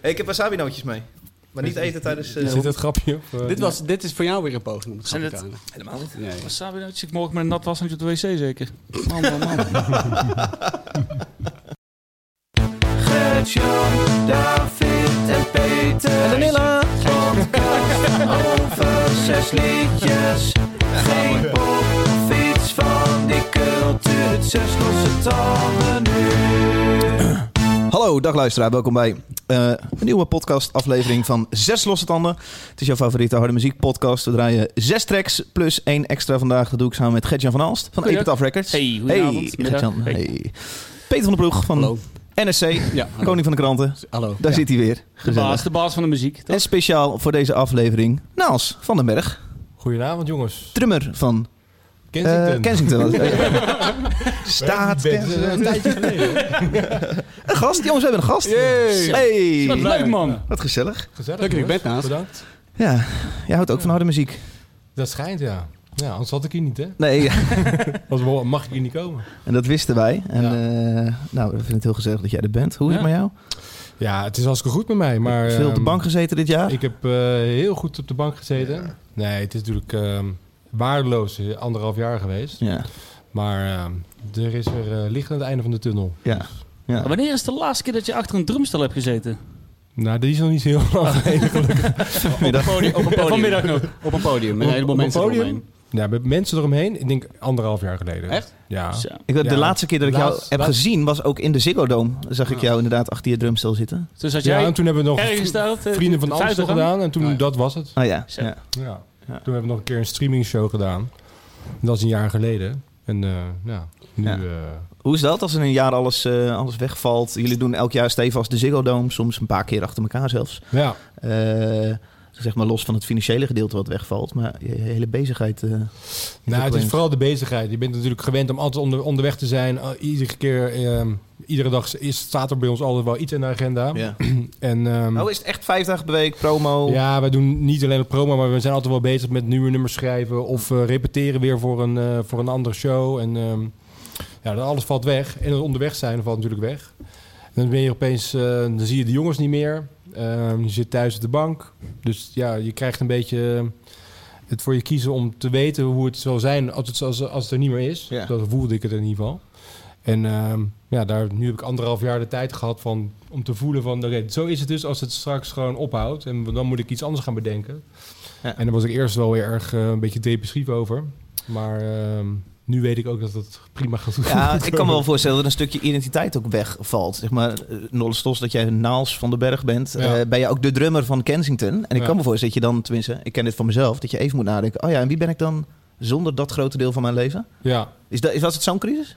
Hey, ik heb wasabi-nootjes mee. Maar niet eten tijdens... eh, Zit het grapje? Of, eh, Dit, was, dit is voor jou weer een poging om het Zijn grapje te halen. Helemaal niet. Nee. Wasabi nootjes. Ik morgen met een nat washandje op de wc zeker. Man, man, man. Gert-Jan, David en Peter. En Danilla. Podcast over zes liedjes. Geen pop van die cultuur. Zes losse tanden nu. Hallo, dag luisteraar. Welkom bij eh, een nieuwe podcast aflevering van Zes Losse Tanden. Het is jouw favoriete harde muziek podcast. We draaien zes tracks plus één extra vandaag. Dat doe ik samen met Gert-Jan van Aalst van. Epitaph Records. Hey. Hey, Gert-Jan. Hey. Hey. Peter van der Ploeg van Hallo. NSC, Ja, koning van de kranten. Hallo. Daar Ja. zit hij weer. De baas, de baas van de muziek. En speciaal voor deze aflevering Naals van den Berg, Goedenavond jongens. drummer van Kensington. eh, Kensington. Staat. Een tijdje geleden. Een gast, jongens, we hebben een gast. Yay. Hey, Wat leuk man. wat gezellig. Gezellig. Leuk dat je bent, Naas. Bedankt. Ja, jij houdt ook van harde muziek. Dat schijnt, ja. Ja, anders had ik hier niet, hè? Nee, Anders mag ik hier niet komen. en dat wisten wij. En Ja. eh, nou, we vinden het heel gezellig dat jij er bent. Hoe is het met jou? Ja, het is hartstikke goed met mij, maar... Veel op de ehm, bank gezeten dit jaar? Ik heb eh, heel goed op de bank gezeten. Nee, het is natuurlijk ehm, waardeloos, anderhalf jaar geweest. Ja, Maar ehm, er is weer eh, licht aan het einde van de tunnel. ja. ja. Maar Wanneer is de laatste keer dat je achter een drumstel hebt gezeten? Nou, die is nog niet zo heel lang geleden. Vanmiddag. Op een podium. Vanmiddag nog. Op een podium. Met Op- een heleboel op een mensen podium? eromheen. Ja, met mensen eromheen. Ik denk anderhalf jaar geleden. Echt? Ja. Zo. Ik, weet, de Ja, laatste keer dat ik jou heb gezien was ook in de Ziggo Dome. Zag ik Ja. jou inderdaad achter je drumstel zitten. Dus had Ja, jij en toen hebben we nog daar... eh, Vrienden van aan? gedaan. En toen, Oh, ja. dat was het. Oh ja, ja. Toen hebben we nog een keer een streaming show gedaan. Dat is een jaar geleden. En eh, ja, nu... Ja. eh, Hoe is dat als in een jaar alles, eh, alles wegvalt? Jullie doen elk jaar stevast de Ziggo Dome. Soms een paar keer achter elkaar zelfs. ja. Zeg maar los van het financiële gedeelte wat wegvalt. Maar je hele bezigheid... eh, Nou, het is vooral de bezigheid. Je bent natuurlijk gewend om altijd onder, onderweg te zijn. Uh, iedere keer, ehm, iedere dag is, staat er bij ons altijd wel iets in de agenda. Ja. En ehm, Nou is het echt vijf dagen per week, promo. ja, wij doen niet alleen het promo, maar we zijn altijd wel bezig met nieuwe nummers schrijven of eh, repeteren weer voor een, eh, voor een andere show. En ehm, ja, dat alles valt weg. En het onderweg zijn valt natuurlijk weg. En dan ben je opeens, eh, dan zie je de jongens niet meer. Ehm, je zit thuis op de bank. Dus ja, je krijgt een beetje eh, het voor je kiezen om te weten hoe het zal zijn als het, als, als het er niet meer is. Ja. Dat voelde ik het in ieder geval. En ehm, ja, daar, nu heb ik anderhalf jaar de tijd gehad van, om te voelen van... oké, zo is het dus als het straks gewoon ophoudt. En dan moet ik iets anders gaan bedenken. Ja. En daar was ik eerst wel weer erg eh, een beetje depressief over. Maar ehm, nu weet ik ook dat het prima gaat Ja, ik kan me wel voorstellen dat een stukje identiteit ook wegvalt. Zeg maar, eh, Nolle Stos, dat jij Naals van den Berg bent. Ja. eh, ben je ook de drummer van Kensington. En ik Ja. kan me voorstellen dat je dan, tenminste, ik ken dit van mezelf, dat je even moet nadenken. Oh ja, en wie ben ik dan zonder dat grote deel van mijn leven? Ja, Is dat, is, was het zo'n crisis?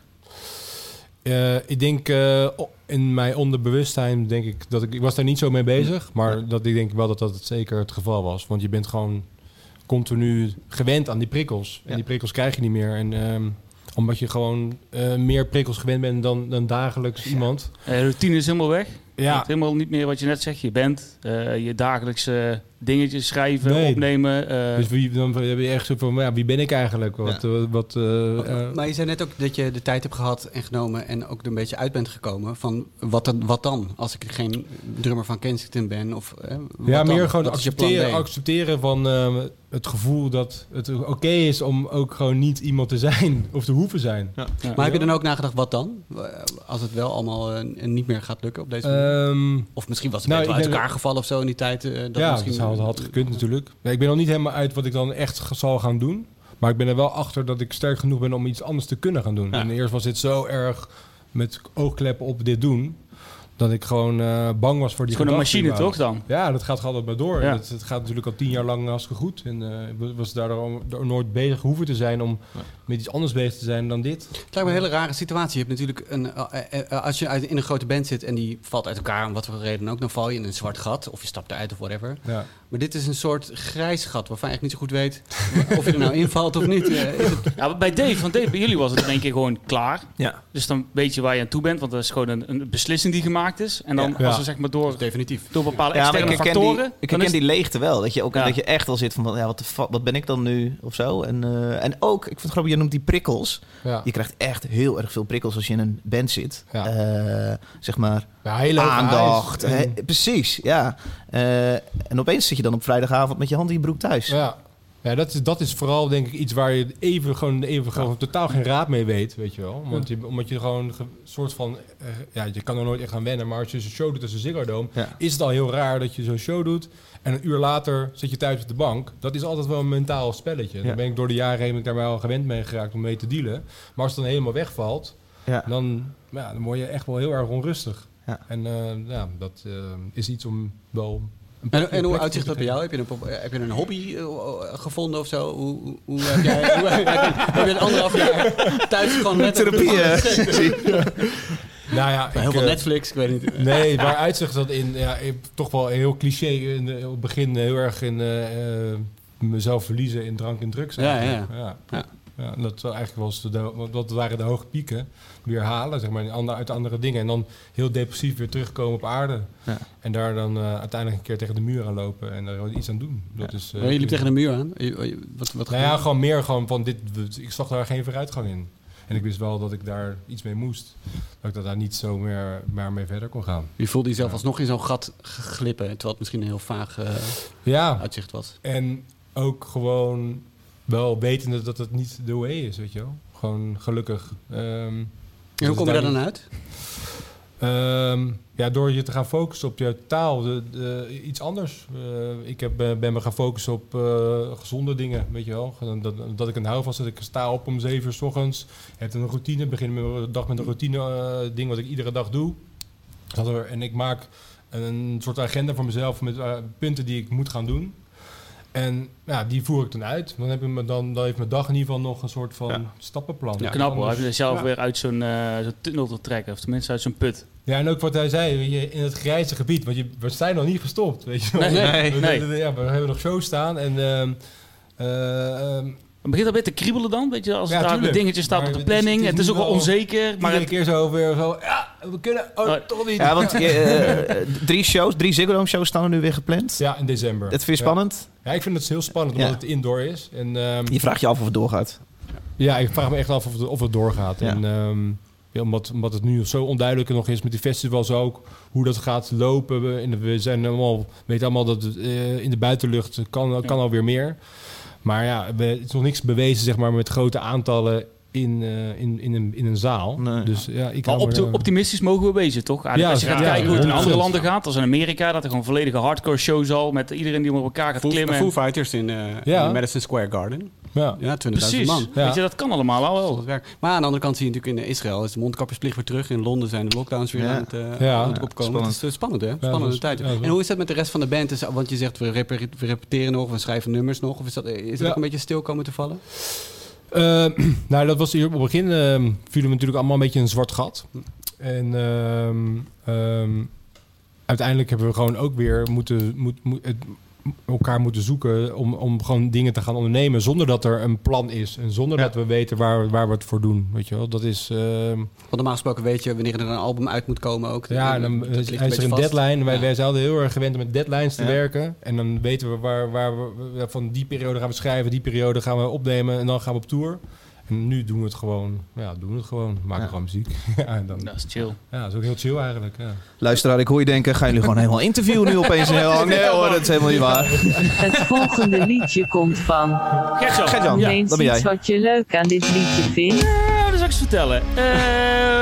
Eh, ik denk in mijn onderbewustzijn denk ik dat ik, ik was daar niet zo mee bezig, maar dat ik denk wel dat dat het zeker het geval was, want je bent gewoon continu gewend aan die prikkels en Ja. die prikkels krijg je niet meer en ehm, omdat je gewoon eh, meer prikkels gewend bent dan, dan dagelijks iemand. Eh, routine is helemaal weg. Ja, helemaal niet meer wat je net zegt. Je bent eh, je dagelijkse dingetjes schrijven, Nee. opnemen. eh, dus wie, dan heb je echt zo van, ja, wie ben ik eigenlijk? Wat, eh, wat, eh, eh, Maar je zei net ook dat je de tijd hebt gehad en genomen en ook er een beetje uit bent gekomen van wat, dan- wat dan als ik geen drummer van Kensington ben of eh, wat ja, dan? meer gewoon Wat accepteren, accepteren van ehm, het gevoel dat het oké is om ook gewoon niet iemand te zijn of te hoeven zijn. ja. Maar heb je dan ook nagedacht wat dan? Als het wel allemaal niet meer gaat lukken op deze manier? Ehm, Of misschien was het nou, wel uit elkaar gevallen of zo in die tijd. eh, dat ja, misschien, had, had gekund natuurlijk. Ik ben nog niet helemaal uit wat ik dan echt zal gaan doen. Maar ik ben er wel achter dat ik sterk genoeg ben om iets anders te kunnen gaan doen. Ja. En eerst was dit zo erg met oogkleppen op dit doen... dat ik gewoon eh, bang was voor Het die is gewoon een machine, toch dan? Ja, dat gaat altijd maar door. Ja. Het, het gaat natuurlijk al tien jaar lang hartstikke goed. En eh, ik was daardoor door nooit bezig hoeven te zijn om met iets anders bezig te zijn dan dit. Het lijkt me een hele rare situatie. Je hebt natuurlijk een, eh, als je uit, in een grote band zit en die valt uit elkaar, om wat voor reden ook, dan val je in een zwart gat of je stapt eruit of whatever. Ja. Maar dit is een soort grijs gat waarvan je eigenlijk niet zo goed weet of je er nou invalt of niet. Eh, het- Ja, maar bij Dave, want Dave, bij jullie was het in één keer gewoon klaar. Ja. Dus dan weet je waar je aan toe bent, want dat is gewoon een, een beslissing die gemaakt gemaakt is. En dan Ja. als er zeg maar door, Definitief. door bepaalde externe ik factoren... die, ik herken is- die leegte wel. Dat je ook Ja. dat je echt wel zit van, ja, wat, wat ben ik dan nu of zo. En, eh, en ook, ik vind het grappig, je noemt die prikkels. Ja. Je krijgt echt heel erg veel prikkels als je in een band zit. Ja. Eh, zeg maar Ja, heel aandacht. precies, ja. Eh, en opeens zit je dan op vrijdagavond met je hand in je broek thuis. Ja, ja dat, is, dat is vooral denk ik iets waar je even gewoon, even gewoon totaal geen raad mee weet, weet je wel. Want je, omdat je gewoon een soort van, eh, ja, je kan er nooit echt aan wennen. Maar als je zo'n show doet als een Ziggo Dome, Ja. is het al heel raar dat je zo'n show doet. En een uur later zit je thuis op de bank. Dat is altijd wel een mentaal spelletje. Dan ben ik door de jaren heen ik daar wel gewend mee geraakt om mee te dealen. Maar als het dan helemaal wegvalt, dan, ja, dan word je echt wel heel erg onrustig. En eh, ja, dat eh, is iets om wel... En, en hoe uitzicht dat bij jou? Heb je een, heb je een hobby eh, gevonden of zo? Hoe, hoe, hoe heb jij hoe, heb, je, heb je een anderhalf jaar thuis gewoon net Therapie, eh. Nou ja, Heel ik, veel eh, Netflix, ik weet niet. Nee, waar uitzicht dat in, ja, ik- toch wel heel cliché. In, op het begin heel erg in eh, eh, mezelf verliezen in drank en drugs. Ja, eigenlijk. ja. ja. Ja. Ja, dat, zou eigenlijk was de, dat waren de hoge pieken. Weer halen, zeg maar, uit andere dingen. En dan heel depressief weer terugkomen op aarde. Ja. En daar dan eh, uiteindelijk een keer tegen de muur aan lopen en er iets aan doen. Dat is, eh, Maar je liep tegen de muur aan. Wat, wat nou ja, gewoon meer gewoon van dit. Ik zag daar geen vooruitgang in. En ik wist wel dat ik daar iets mee moest. Dat ik daar niet zo meer, maar mee verder kon gaan. Je voelde jezelf alsnog in zo'n gat glippen, terwijl het misschien een heel vaag eh, Ja, uitzicht was. En ook gewoon wel wetende dat het niet de way is, weet je wel. Gewoon gelukkig. Ehm, En dus hoe kom je daar dan uit? Ehm, ja, door je te gaan focussen op je taal, de, de- iets anders. Eh, ik heb, ben me gaan focussen op eh, gezonde dingen, weet je wel. Dat, dat ik een houvast dat ik sta op om zeven uur s ochtends. Heb een routine, begin mijn dag met een routine eh, ding wat ik iedere dag doe. En ik maak een soort agenda voor mezelf met eh, punten die ik moet gaan doen. En ja, die voer ik dan uit. Dan, heb ik me dan, dan heeft mijn dag in ieder geval nog een soort van Ja. stappenplan. Ja, Knap hoor, heb je zelf Ja. weer uit zo'n eh, zo'n tunnel te trekken. Of tenminste uit zo'n put. Ja, en ook wat hij zei, je, in het grijze gebied, want je, we zijn nog niet gestopt, weet je wel. Nee, nee, we, nee. we- ja, we hebben nog shows staan en... ehm, eh, ehm, begint dat weer te kriebelen dan, weet je, als Ja, het daar een tuurlijk. dingetje staat Maar op de het is- planning. het Het is ook wel onzeker, maar iedere het, keer zo weer zo, ja, we kunnen, oh, Oh, toch niet. Ja, want eh, drie shows, drie Ziggo Dome shows staan er nu weer gepland. Ja, in december. Dat vind je Ja. spannend? Ja, ik vind het heel spannend, omdat Ja. het indoor is. En, ehm, Je vraagt je af of het doorgaat. Ja, ik vraag me echt af of het, of het doorgaat. Ja. En, ehm, ja, omdat, omdat het nu zo onduidelijk nog is met die festivals ook, hoe dat gaat lopen. We, we zijn allemaal, weten allemaal dat het, eh, in de buitenlucht kan, kan alweer meer. Maar ja, we, het is nog niks bewezen zeg maar, met grote aantallen in, eh, in, in, een, in een zaal. Nee. Dus ja, ik maar eh, optimistisch mogen we wezen, toch? Ja, als je gaat ja, kijken hoe het in 100%. andere landen gaat, als in Amerika, dat er gewoon volledige hardcore show zal met iedereen die op elkaar gaat Foo, klimmen. Foo Fighters in, eh, Ja. in Madison Square Garden. ja. Ja, 20.000 Precies. man. Ja. Weet je, dat kan allemaal al wel. Dat. Maar aan de andere kant zie je natuurlijk in Israël is de mondkapjesplicht weer terug. In Londen zijn de lockdowns weer Ja. aan het, Ja. aan het opkomen. Spannend. Het is eh, spannend hè? dat Spannende is- tijd. dat en hoe is dat met de rest van de band? Dus, want je zegt we, reper- we repeteren nog, we schrijven nummers nog. Of is dat, is het Ja. ook een beetje stil komen te vallen? Eh, nou, dat was hier op het begin. ehm vielen we natuurlijk allemaal een beetje een zwart gat. En ehm, ehm, uiteindelijk hebben we gewoon ook weer moeten, moet, moet, het, elkaar moeten zoeken om, om gewoon dingen te gaan ondernemen zonder dat er een plan is en zonder Ja. dat we weten waar, waar we het voor doen. Weet je wel, dat is. ehm, Want normaal gesproken weet je wanneer er een album uit moet komen ook. ja, en dan Dat is, er een vast. deadline. Wij, Ja. wij zijn altijd heel erg gewend om met deadlines te Ja. werken. En dan weten we waar, waar we van die periode gaan we schrijven, die periode gaan we opnemen en dan gaan we op tour. En nu doen we het gewoon. Ja, doen we het gewoon. Maken Ja. gewoon muziek. ja, en dan, Dat is chill. ja, dat is ook heel chill eigenlijk. Ja. Luisteraar, ik hoor je denken, gaan jullie gewoon helemaal interviewen nu opeens? Heel lang? Nee hoor, dat is helemaal niet waar. Het volgende liedje komt van. Gert-Jan. Gert-Jan, ja, dat ben iets jij. wat je leuk aan dit liedje vindt. Vertellen. Eh,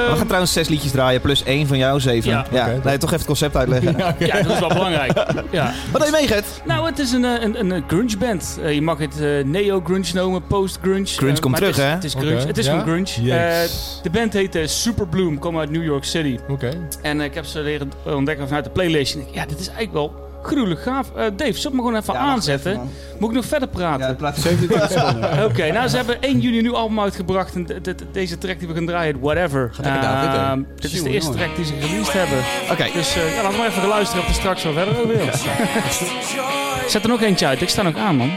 We gaan trouwens zes liedjes draaien, plus één van jou, zeven. Ja. Nee, toch even het concept uitleggen. ja, dat is wel belangrijk. Ja. Wat deed je mee, Gert? Nou, het is een, eh, een, een grunge band. Eh, je mag het eh, neo-grunge noemen, post-grunge. Grunge komt terug, het is, hè? Het is grunge. Het is ja? gewoon grunge. Eh, de band heet Super Bloom, komen uit New York City. Oké. En ik heb ze leren ontdekken vanuit de playlist. En ik, ja, dit is eigenlijk wel gruwelijk gaaf. Eh, Dave, zal ik me gewoon even aanzetten? Moet ik nog verder praten? 27 seconden. Oké, nou ze hebben 1 juni nieuw album uitgebracht. En deze track die we gaan draaien, Whatever. Ehm, dit is de eerste track die ze released hebben. Oké, Dus eh, ja, laten we maar even gaan luisteren of er straks wel verder over wil. Zet er nog eentje uit, ik sta nog aan man.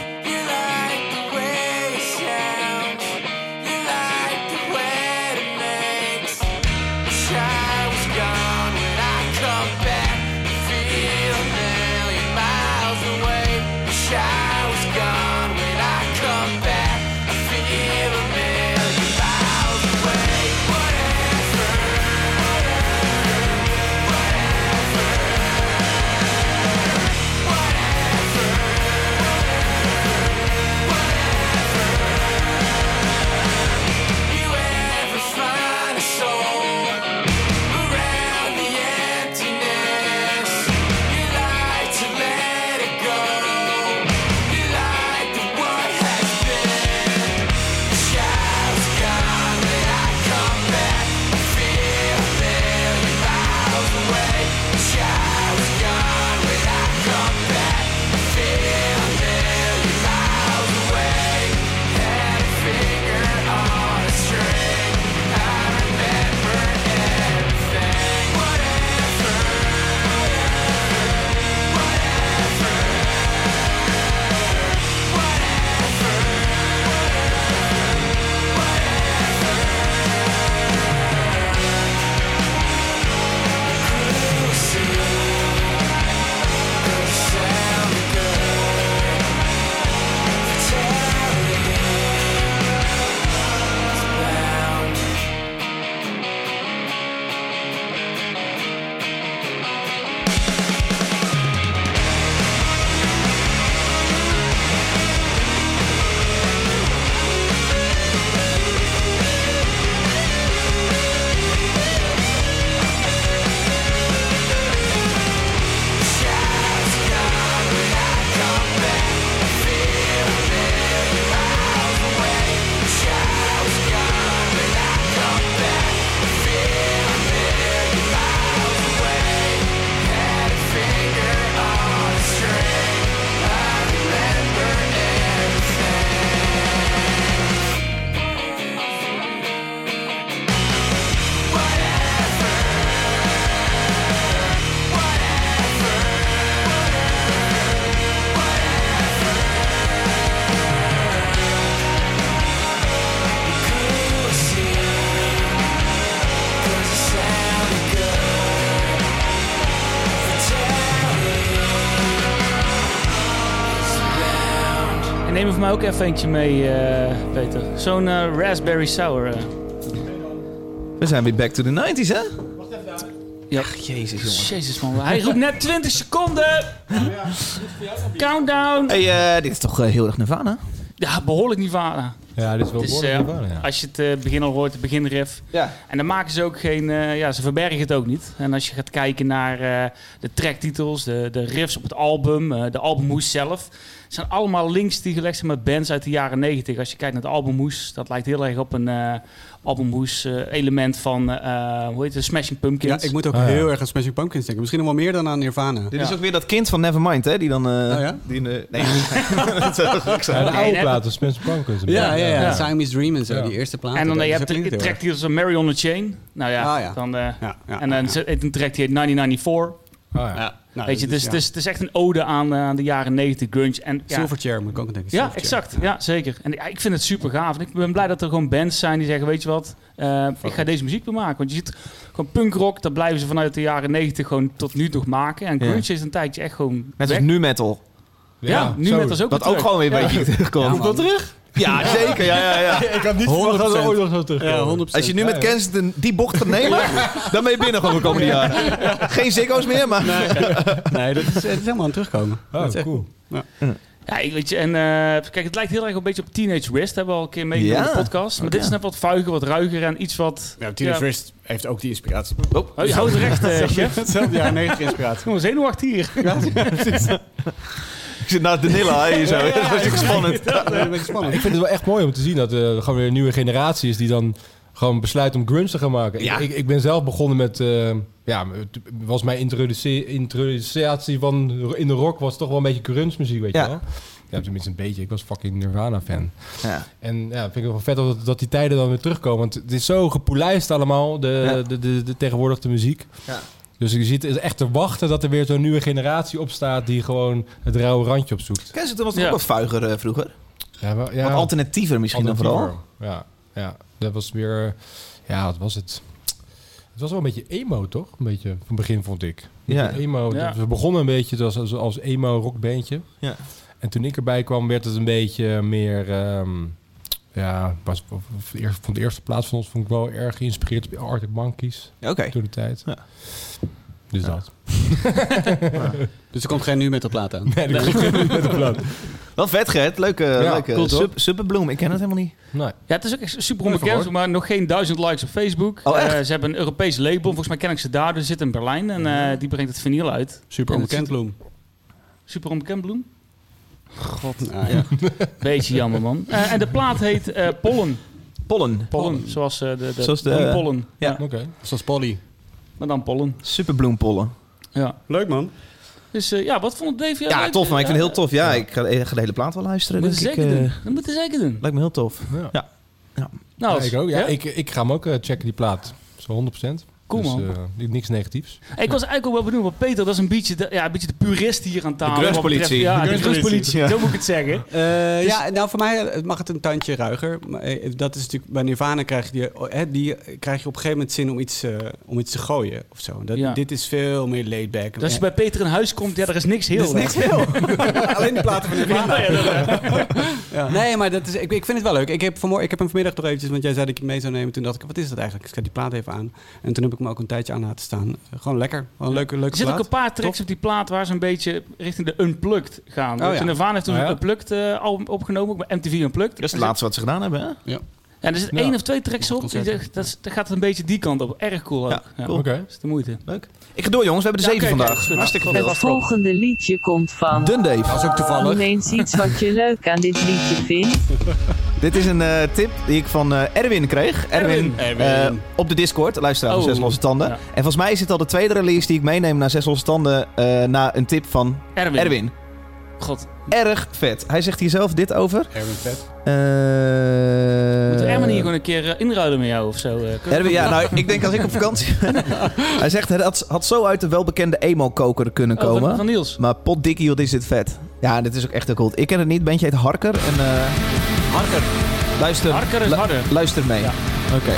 I was shine. Mij ook even eentje mee, eh, Peter. Zo'n eh, raspberry sour. eh. We zijn weer back to the 90s, hè? Ja. Jezus, jongen. Jezus man, hij roept net 20 seconden. Countdown. Hey, eh, dit is toch heel erg Nirvana? Ja, behoorlijk Nirvana. Ja, dit is wel Het Nirvana, ja. Als je het eh, begin al hoort, de beginriff. Ja. En dan maken ze ook geen... eh, ja, ze verbergen het ook niet. En als je gaat kijken naar eh, de tracktitels, de, de riffs op het album, eh, de albumhoes zelf... zijn allemaal links die gelegd zijn met bands uit de jaren 90. Als je kijkt naar het albumhoes, dat lijkt heel erg op een eh albumhoes eh, element van... eh, hoe heet het? Smashing Pumpkins. Ja, ik moet ook Ah, ja. heel erg aan Smashing Pumpkins denken. Misschien nog wel meer dan aan Nirvana. Dit Ja. is ook weer dat kind van Nevermind, hè? Die dan... eh, Oh ja? Die in de, nee, dat zou ook Ja, zijn. de oude platen, Spencer Pumpkins. Ja, ja, ja. Ja. Siamese Dream en zo, Ja. die eerste plaat. En dan eh, je zo hebt de het heel tracktitels van Mary on the Chain. Nou ja, Ah, ja. dan... eh, erg. Ja, ja, en dan een track die heet 1994. Oh, ja. Nou, Weet je, dat dus ja. het, is, het is echt een ode aan, eh, aan de jaren 90 grunge. En, ja, Silverchair moet ik ook denken. Ja, exact. Ja, zeker. En ja, ik vind het super gaaf. En ik ben blij dat er gewoon bands zijn die zeggen, weet je wat, eh, ik ga deze muziek bemaken. Want je ziet gewoon punkrock, dat blijven ze vanuit de jaren 90 gewoon tot nu nog maken. En Ja. grunge is een tijdje echt gewoon Net weg. als nu metal. Ja, nu zo. met als ook Dat ook terug. gewoon weer een beetje terugkomt. Ja, man. terug? Ja, zeker. Ja, ja, ja. Ik had niet 100%. verwacht dat er ooit nog zo terug Ja, 100%. Als je nu met Ja, ja. Kensington die bocht gaat nemen, dan ben je binnen gewoon de komende jaren. Geen ziggo's meer, maar... Nee, dat is, het is helemaal aan het terugkomen. Oh, Dat is echt- cool. Ja, ik weet je, en eh, kijk, het lijkt heel erg een beetje op Teenage Wrist. Hebben we al een keer meegenomen Ja. in de podcast. Maar dit is net wat vuiger, wat ruiger en iets wat... Ja, Teenage Ja. Wrist heeft ook die inspiratie. Oh, Oh, je houdt recht, eh, chef. Hetzelfde jaar 90 inspiratie. Jongen, zenuwachtig hier. Ik zit naast de Nilla hier zo. Dat is spannend. Ja, dat is een beetje Ja, spannend. ik vind het wel echt mooi om te zien dat er gewoon weer een nieuwe generatie is die dan gewoon besluit om grunge te gaan maken. Ja. Ik, ik, ik ben zelf begonnen met, eh, ja, het was mijn introduce- introducatie van in de rock was toch wel een beetje grunge muziek, weet Ja. je wel. Ja, tenminste een beetje. Ik was fucking Nirvana fan. Ja. En ja, vind ik wel vet dat, dat die tijden dan weer terugkomen. Want het is zo gepolijst allemaal, de, Ja. de, de, de tegenwoordig de muziek. Ja. Dus je ziet het echt te wachten dat er weer zo'n nieuwe generatie opstaat die gewoon het rauwe randje opzoekt. Kensington was toch Ja. ook wat vuiger eh, vroeger? Ja, wel- ja, Wat alternatiever misschien dan vooral. Ja, ja, dat was weer... Ja, wat was het? Het was wel een beetje emo, toch? Een beetje van het begin, vond ik. Ja. Emo. Ja. We begonnen een beetje als, als, als emo rockbandje. Ja. En toen ik erbij kwam, werd het een beetje meer... ehm, ja, was, of de eerste, van de eerste plaats van ons vond ik wel erg geïnspireerd op Arctic Monkeys Oké. toen de tijd. Ja. Dus Ja. dat. Dus er komt geen nu met de plaat aan. Nee, dat klopt met de plaat. Wel vet, Gert. Leuke, Ja, leuke cool, Superbloem. Ik ken het helemaal niet. Nee. Ja, het is ook echt super onbekend, maar nog geen duizend likes op Facebook. Oh, echt? Eh, ze hebben een Europees label. Volgens mij ken ik ze daar. Dus ze zitten in Berlijn en eh, die brengt het vinyl uit. Super onbekend bloem. Super onbekend bloem. God, Ah, ja. beetje jammer man. Eh, en de plaat heet eh, Pollen. Pollen. Pollen, zoals eh, de, de, Zoals de- bloempollen. Ja. Oké. Zoals Polly. Maar dan pollen. Superbloempollen. Ja. Leuk man. Dus eh, ja, wat vond Dave? Ja, leuk? tof. Maar ik vind het heel Ja, tof. Ja, ik ga, ik ga de hele plaat wel luisteren. Dat moet je denk ik, zeker eh, doen. Dat moet je zeker doen. Lijkt me heel tof. Ja. Nou, Ja, ik ook. Ja, ja? Ik, ik ga hem ook eh, checken, die plaat. Zo 100%. Cool, dus, man. eh, niks negatiefs. Ik was eigenlijk ook wel benieuwd, want Peter, dat is een beetje de, ja, een beetje de purist hier aan tafel. De. Ja, De de grunge-politie, grunge-politie. ja. Zo moet ik het zeggen. Eh, Dus- Ja, nou voor mij eh, mag het een tandje ruiger. Maar, dat is natuurlijk bij Nirvana krijg je, die, hè, die krijg je op een gegeven moment zin om iets, eh, om iets te gooien of zo. Dat, Ja. Dit is veel meer laid back. Dus als je bij Peter in huis komt, ja, er is niks heel. is niks heel. Alleen die platen van Nirvana. Ja, ja, dat- Ja. Nee, maar dat is, ik, ik vind het wel leuk. Ik heb, vanmorgen, ik heb hem vanmiddag nog eventjes, want jij zei dat ik hem mee zou nemen. Toen dacht ik, wat is dat eigenlijk? Ik zet die plaat even aan. En toen heb ik hem ook een tijdje aan laten staan. Eh, Gewoon lekker. Gewoon een leuke, Er leuke zitten ook een paar tracks op die plaat waar ze een beetje richting de Unplugged gaan. Oh, Dus ja. Nirvana heeft toen Oh, ja. een Unplugged eh, album opgenomen, ook bij MTV Unplugged. Dat is het laatste wat ze gedaan hebben, hè? Ja, er zitten Ja. één of twee tracks op. Die, dat, dat gaat een beetje die kant op. Erg cool ook. Ja, cool. Dat is de moeite. Leuk. Ik ga door, jongens. We hebben de Ja, zeven vandaag. Hartstikke veel. Het volgende liedje komt van. Dun Dave. Dat is ook toevallig. Noem eens iets wat je leuk aan dit liedje vindt. Dit is een eh, tip die ik van eh, Erwin kreeg. Erwin, Erwin. eh, op de Discord, luisteraar van Oh. Zes Losse Tanden. Ja. En volgens mij is dit al de tweede release die ik meeneem naar Zes Losse Tanden... eh na een tip van Erwin. Erwin. God. Erg vet. Hij zegt hier zelf dit over. Erwin Vet. Eh, Moeten Erwin hier gewoon een keer inruilen met jou of zo? eh? Erwin, ja, nou, ik denk als ik op vakantie ben... Hij zegt, het had, had zo uit de welbekende emo-koker kunnen Oh, komen. van, van Niels. Maar potdikkie, wat is dit vet. Ja, dit is ook echt heel cool. Ik ken het niet, bandje heet Harker. En, eh, Harker. luister, Harker is lu- harder. luister mee. Ja. Oké.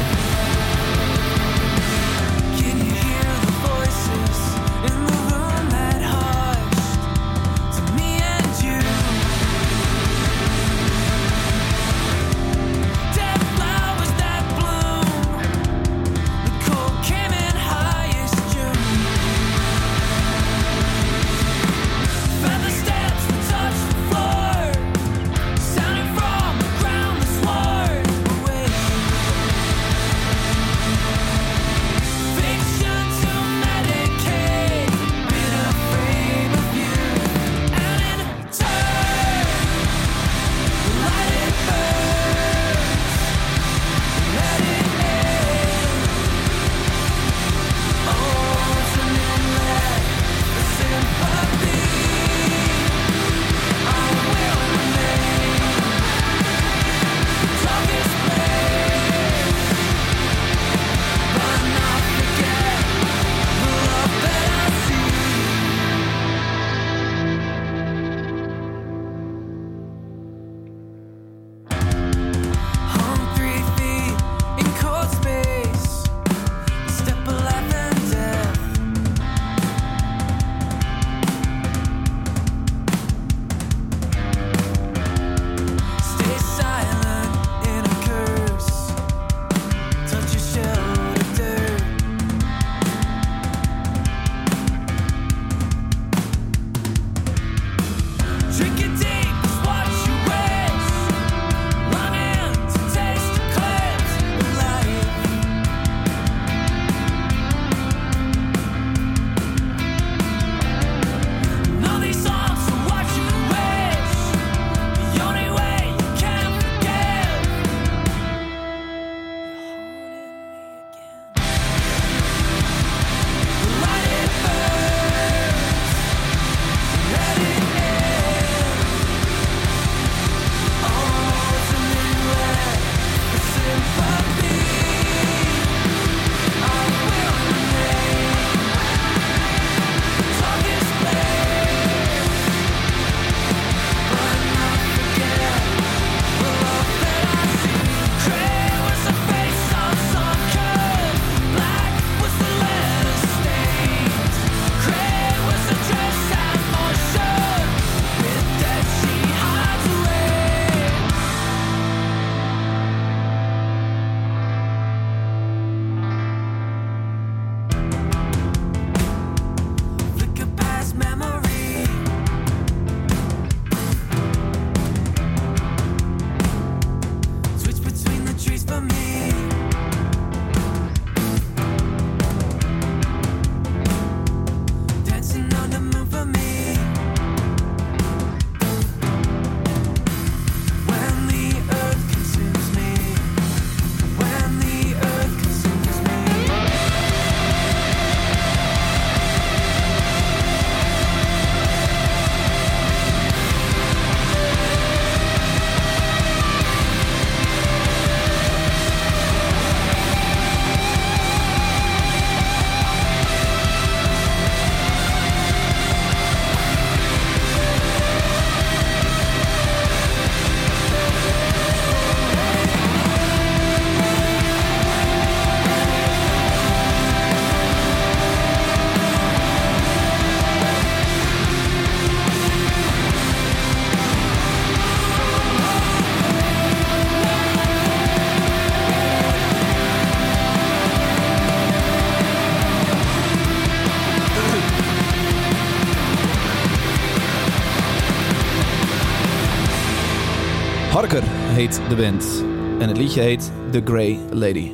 Heet de band. En het liedje heet The Grey Lady.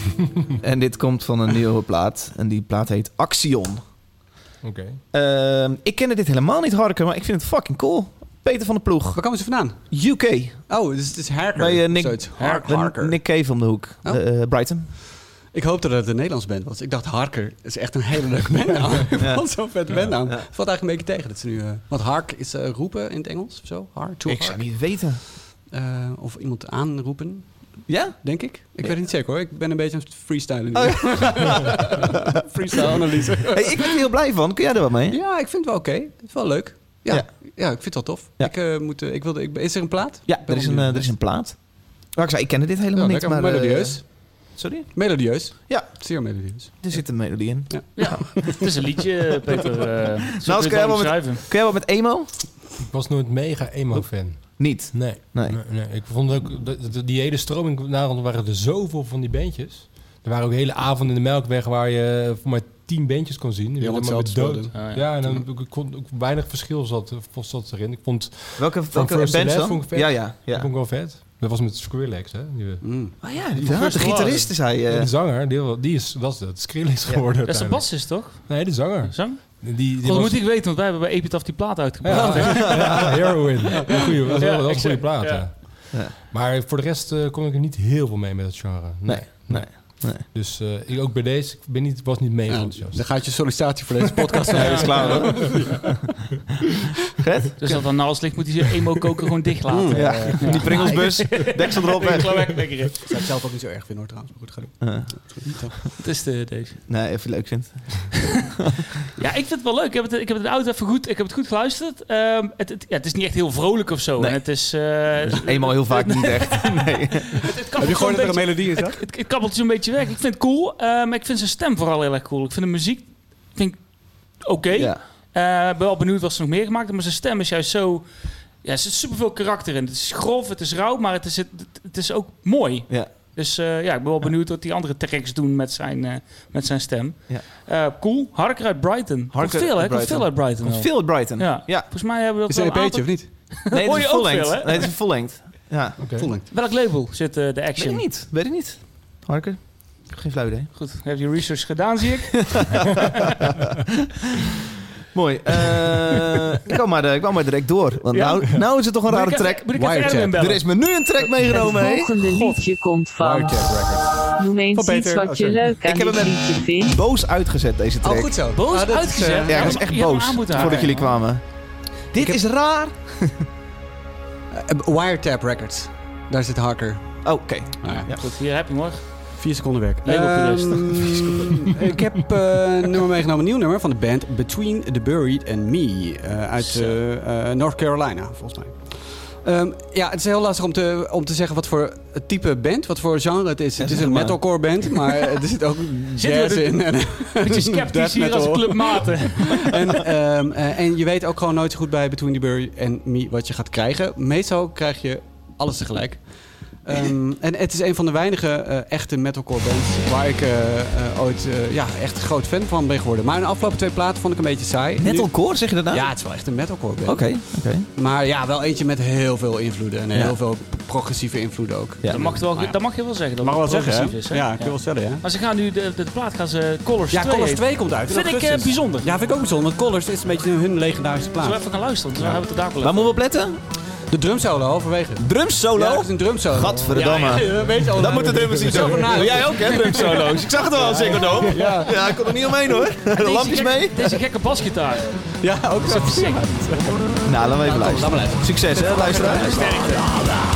en dit komt van een nieuwe plaat. En die plaat heet Axion. Oké. Ehm, ik kende dit helemaal niet, Harker, maar ik vind het fucking cool. Peter van de Ploeg, Waar komen ze vandaan? UK. Oh, dus het is Harker. Bij, eh, Nick- Zoiets. Harker. Nick Cave om de hoek. Oh. De, eh, Brighton. Ik hoopte dat het een Nederlands band was. Ik dacht Harker is echt een hele leuke bandnaam. Ik Ja. vond zo'n vet bandnaam. Ja. Het valt eigenlijk een beetje tegen dat ze nu... eh, want hark is eh, roepen in het Engels of zo. Hark, to Ik hark. zou niet weten. Eh, of iemand aanroepen, Ja? denk ik. Ik weet het niet zeker hoor. Ik ben een beetje aan het freestylen. nu. Oh, Freestyle analyse. Hey, ik ben er heel blij van. Kun jij er wat mee? Ja, ik vind het wel oké. Het is wel leuk. Ja, Ja. ja. ik vind het wel tof. Ja. Ik, eh, moet, eh, ik wilde, ik, is er een plaat? Ja, ben er is, een, er is een plaat. Maar ik zei, ik kende dit helemaal Ja, niet. Maar, eh, melodieus. sorry? Melodieus. Ja. Zeer melodieus. Er zit een melodie in. Ja, het is een liedje, Peter. eh zo Nou, kun jij wel met-. Kun jij wat met emo? Ik was nooit mega emo-fan. Niet. Nee. Nee. Nee, nee. Ik vond ook, de, de- die hele stroming, daarom waren er zoveel van die bandjes. Er waren ook hele avonden in de Melkweg waar je voor maar tien bandjes kon zien. Die Ja, zelfs dood. Ah, ja. Ja, en dan ik kon ook weinig verschil zat, zat erin. Ik vond, Welke, welke vond ik vet. Ja, ja. dat ja. vond ik wel vet. Dat was met Skrillex, hè? Die, Mm. Oh ja, inderdaad. De First gitarist is hij. eh. de zanger, die, die is, was dat Skrillex Ja. geworden Dat is de bassist, toch? Nee, de zanger. Zang? Die, die God, was- moet ik weten, want wij hebben bij Epitaph die plaat uitgebracht. Ja, Heroin. Goeie, dat was, Ja, wel- dat was een goede plaat, Ja. ja. Ja. Maar voor de rest eh, kon ik er niet heel veel mee met het genre. Nee, nee, nee. Dus eh, ik, ook bij deze, ik ben niet, was niet mega Ja, enthousiast. dan gaat je sollicitatie voor deze podcast. Nee, dat is klaar hoor. Gret? Dus dat dan naast ligt, moet hij zijn emo-koker gewoon dicht laten. Mm, Ja, Eh, die pringelsbus, deksel erop weg. Ik zou het zelf ook niet zo erg vinden hoor trouwens. Maar goed, ga doen. Eh, Het is de, deze. nee, even leuk vindt. Ja, ik vind het wel leuk. Ik heb het, ik heb het in de auto even goed, ik heb het goed geluisterd. Ehm, het, het, ja, het is niet echt heel vrolijk of zo. Nee. En het is... eh, Eenmaal heel vaak niet echt. Nee. het, het Heb je gehoord dat er een melodie in het, het, het kabbelt zo'n beetje weg. Ik vind het cool. eh, maar ik vind zijn stem vooral heel erg cool. Ik vind de muziek vind ik oké. Ja. Eh, Ik ben wel benieuwd wat ze nog meer gemaakt hebben. Maar zijn stem is juist zo... Ja, er zit superveel karakter in. Het is grof, het is rauw, maar het is, het, het is ook mooi. Ja. Dus eh, ja, ik ben wel benieuwd wat die andere tracks doen met zijn, eh, met zijn stem. Ja. Eh, cool. Harker uit Brighton. Komt Harker veel, hè? Komt veel uit Brighton. Komt veel uit Brighton. Ja. Ja. Volgens mij hebben we Is dat het wel een een EP'tje aantal- of niet? Nee, het is? Nee, het is full length. Ja. Oké. Vollend. Welk label zit eh, de Weet Action? ik niet. Weet ik niet. Harker? Ik geen flauw idee. Goed, heb je research gedaan, zie ik. Mooi. Eh, ik, kwam maar, ik kwam maar direct door. Want Ja. nou, nou is het toch een rare ik track. Moet ik even Wiretap. Erwin bellen? Er is me nu een track Het meegenomen, hé. volgende liedje komt van... Wiretap Records. Noem eens Van iets wat Oh, je leuk aan Ik heb hem liedje vindt. Boos uitgezet, deze track. Oh, goed zo. Boos Ah, is, uitgezet? eh, Ja, dat is Je echt hebt hem boos. Voordat jullie kwamen. Dit heb- is raar. eh, Wiretap Records. Daar zit Harker. Oh, Oké. Ja, Ja. Goed, hier heb je hem hoor. Vier seconden werk. Ehm, ik heb eh, een nummer meegenomen, een nieuw nummer van de band Between the Buried and Me. eh, uit eh, North Carolina, volgens mij. Ehm, ja, het is heel lastig om te, om te zeggen wat voor type band, wat voor genre het is. Ja, het is een maar. metalcore band, maar er zit ook jazz in. En, Beetje sceptisch hier als clubmaten. en, ehm, eh, en je weet ook gewoon nooit zo goed bij Between the Buried and Me wat je gaat krijgen. Meestal krijg je alles tegelijk. Ehm, en het is een van de weinige eh, echte metalcore bands waar ik eh, eh, ooit eh, ja, echt een groot fan van ben geworden. Maar de afgelopen twee platen vond ik een beetje saai. Metalcore, zeg je dat nou? Ja, het is wel echt een metalcore band. Oké, oké. Maar ja, wel eentje met heel veel invloeden. En heel Ja. veel progressieve invloeden ook. Ja. Dat, mag, wel, Maar ja. dat mag je wel zeggen. Dat Mag wel zeggen, hè? progressief is. hè? Ja, ik wil wel zeggen, ja. Maar ze gaan nu, de, de, plaat gaan ze Colors Ja, 2 Colors heten. 2 komt uit. in Vind ik eh, bijzonder. Ja, vind ik ook bijzonder. Want Colors is een beetje hun legendarische Zullen we plaat. even gaan luisteren? Hebben we het daar wel Waar even. moeten we op letten? De drumsolo, halverwege. Drum solo? Ja, dat is een drumsolo. Gadverdamme. Ja, ja, weet je al. Dat moet de drummers niet Zo. Jij ook, hè, drum solo's? Ik zag het wel, Ziggo Dome. Ja, Ja, ik kon er niet omheen, hoor. De lampjes gekke- mee. Deze gekke basgitaar. ja ook zo. Nou, laten we even luisteren. maar luisteren. Succes, hè, luisteraar. Sterkte.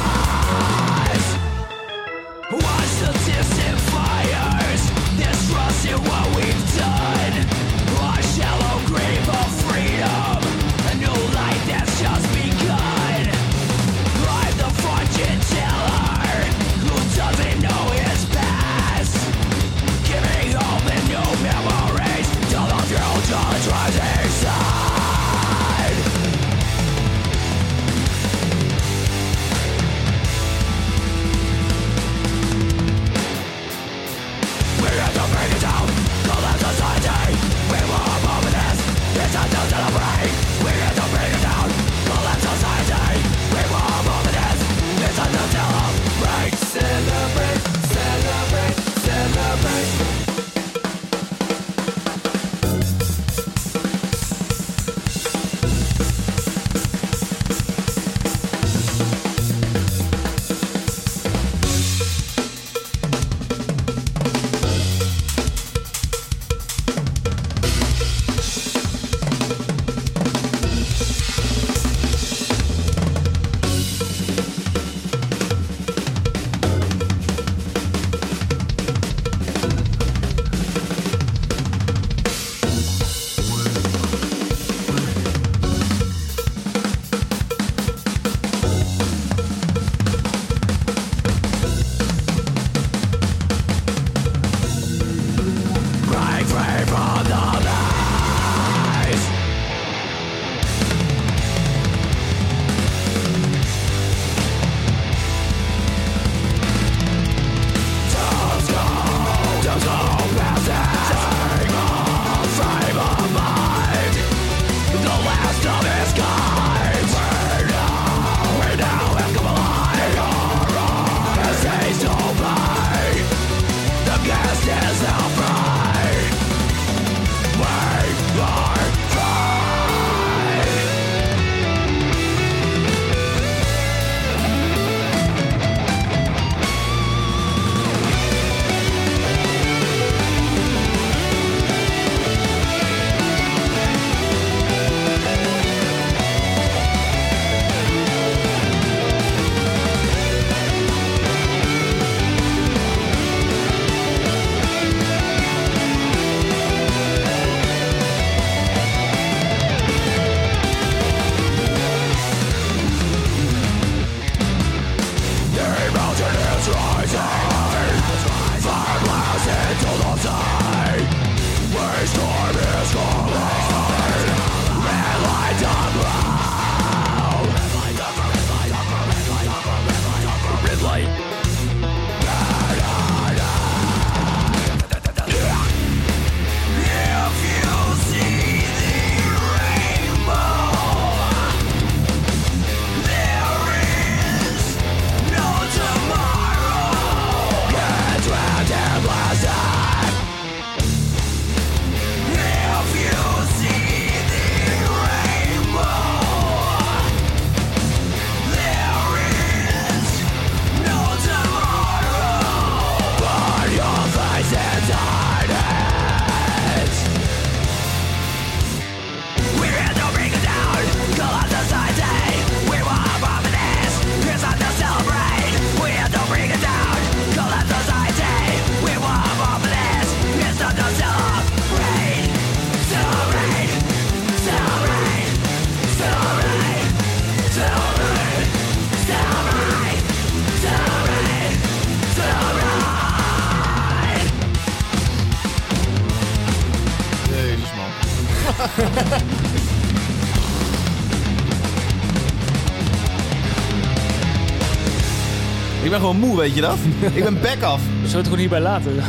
Weet je dat? Ik ben back af. Zullen we het gewoon hierbij laten?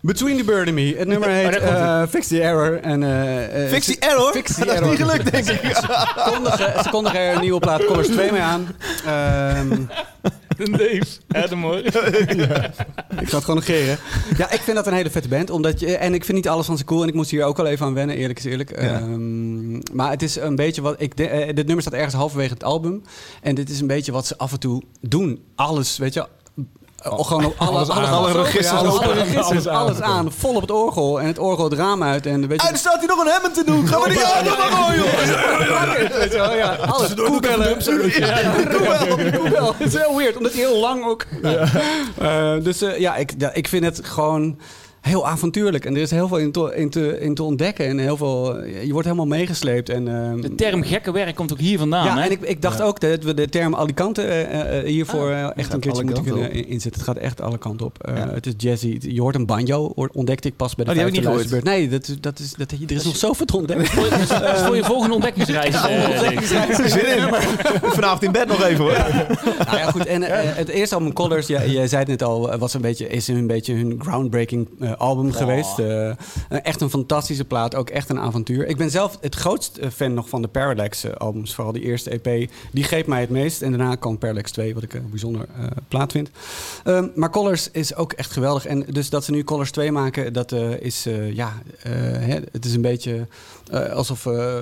Between the Bird and Me. Het nummer heet Oh, komt eh, Fix the Error. En, eh, eh, Fix die error. Fix the dat is niet gelukt, denk ik. ze kondigen er een nieuwe plaat Colors 2 mee aan. Ehm, Dave. Adam hoor. ik ga het gewoon negeren. Ja, ik vind dat een hele vette band. Omdat je, en ik vind niet alles van ze cool. En ik moest hier ook al even aan wennen, eerlijk is eerlijk. Ehm, maar het is een beetje wat... Ik, de, eh, dit nummer staat ergens halverwege het album. En dit is een beetje wat ze af en toe doen. Alles, weet je... eh, gewoon op alle, Alles aan. Alle registers ja, alle registers, Alles aan. alles aan. Vol op het orgel. En het orgel het raam uit. En weet je, Ah, er staat hier nog een Hammond te doen. Gaan we die aan? Maar gewoon, joh. Weet je wel, ja, alles. Koebellen. Ja, koebel, koebel. Het is heel weird, omdat hij heel lang ook... Eh, dus eh, ja, ik, ja, ik vind het gewoon heel avontuurlijk. En er is heel veel in te, in te, in te ontdekken. En heel veel, eh, je wordt helemaal meegesleept. En, ehm, De term gekke werk komt ook hier vandaan. ja, hè? en ik, ik dacht ook dat we de term Alicante eh, eh, hiervoor eh, echt een keertje moeten kunnen inzetten. Het gaat echt alle kanten op. Eh, Ja. Het is jazzy. Je hoort een banjo, ontdekte ik pas bij de Oh, die heb ik vijfde niet gehoord. luisterbeurt. Nee, dat, is- dat is, dat, er is nog zoveel te ontdekken. Dat is voor je volgende ontdekkingsreis. Zin in. Vanavond in bed nog even, hoor. Nou ja, goed. En het eerste album Colors, ja, je zei het net al, was een beetje, is een beetje hun groundbreaking album geweest. Eh, echt een fantastische plaat, ook echt een avontuur. Ik ben zelf het grootst eh, fan nog van de Parallax eh, albums, vooral die eerste EP. Die greep mij het meest. En daarna kwam Parallax 2, wat ik een bijzonder eh, plaat vind. Ehm, maar Colors is ook echt geweldig. En dus dat ze nu Colors 2 maken, dat is, ja, hè, het is een beetje eh, alsof eh,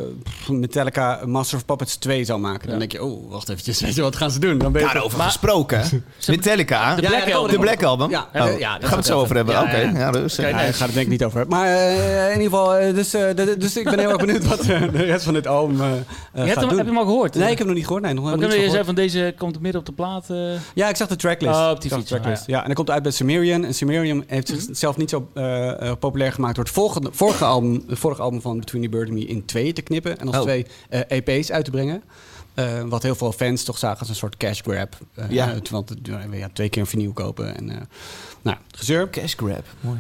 Metallica Master of Puppets 2 zou maken. Dan denk je, oh, wacht eventjes, weet je, wat gaan ze doen? Dan ben je Daarover Maar- gesproken. Metallica. De Black ja, Album. De Black Album. Ja, Oh, ja, dat gaan we het zo over hebben. Ja, Oké, ja. ja, dus, Oké, Ja, ik ga het denk ik niet over hebben. Maar eh, in ieder geval, dus, de- dus ik ben heel erg benieuwd wat de rest van dit album gaat hem, doen. heb je hem al gehoord? Nee, ik heb hem nog niet gehoord. Nee, nog Wat helemaal kunnen niet je van deze komt midden op de plaat? eh? Ja, ik zag de tracklist. Oh, op die fiets, tracklist. ah, ja. en hij komt uit bij Sumerian. En Sumerian heeft Mhm. zichzelf niet zo populair gemaakt door het volgende, vorige, album, het vorige album van Between the Me in tweeën te knippen. En als Oh. twee eh, EP's uit te brengen. Eh, wat heel veel fans toch zagen als een soort cash grab. Eh, Ja. want ja, twee keer een vinyl kopen. En, eh, nou, gezeur. Cash grab. Mooi.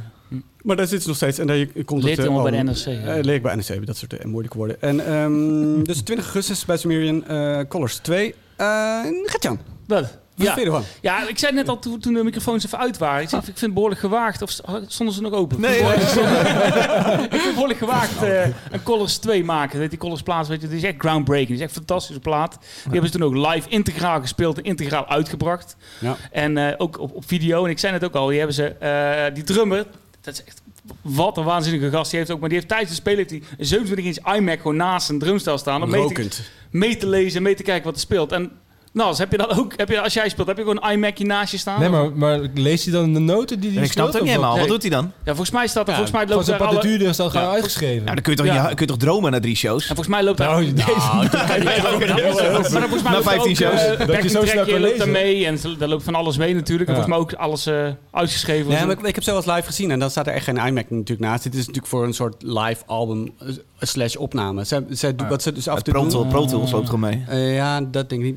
Maar daar zit ze nog steeds. En daar komt Leert het, allemaal bij de. NRC, ja. Leer ik bij NRC, dat soort eh, moeilijke woorden. En, ehm, dus 20 augustus bij Sumerian eh Colors 2. Uh, Gertjan, Wat? Wat Ja. vind ja, ik zei net al toen, toen de microfoons even uit waren. Ik, zei, ik vind het behoorlijk gewaagd. Of stonden ze nog open? Nee, ik vind het behoorlijk gewaagd eh, een Colors 2 maken. Weet, die Colors plaat, weet je, die is echt groundbreaking. Die is echt een fantastische plaat. Die hebben ze toen ook live integraal gespeeld en integraal uitgebracht. Ja. En eh, ook op, op video. En ik zei net ook al, die hebben ze, eh, die drummer, dat is echt wat een waanzinnige gast. Die heeft ook, maar die heeft tijdens het spelen een 27 inch iMac gewoon naast een drumstel staan. Om mee te, Rokend. mee te lezen, mee te kijken wat er speelt. En nou, heb je dat ook, heb je, als jij speelt, heb je gewoon een iMacje naast je staan? Nee, maar, maar leest hij dan de noten die hij Ik snap het ook niet helemaal. Wat doet hij dan? Ja, volgens mij staat er, Ja, volgens mij loopt zijn partituur is al gewoon Ja, uitgeschreven. Nou, dan kun je toch, Ja. kun je toch dromen na drie shows? En volgens mij loopt daar... Nou, deze- Maar volgens mij Na loopt 15 ook, shows. eh, Dat je zo snel kan lezen. mee. En ze- daar loopt van alles mee natuurlijk. En volgens mij ook alles eh, uitgeschreven. Nee, maar ik, heb zo eens live gezien en dan staat er echt geen iMac natuurlijk naast. Dit is natuurlijk voor een soort live album eh, slash opname. Zij, zij, doen- Wat ze dus af en Het toe doen... Pro Tools loopt gewoon mee. Eh, ja, dat denk ik niet.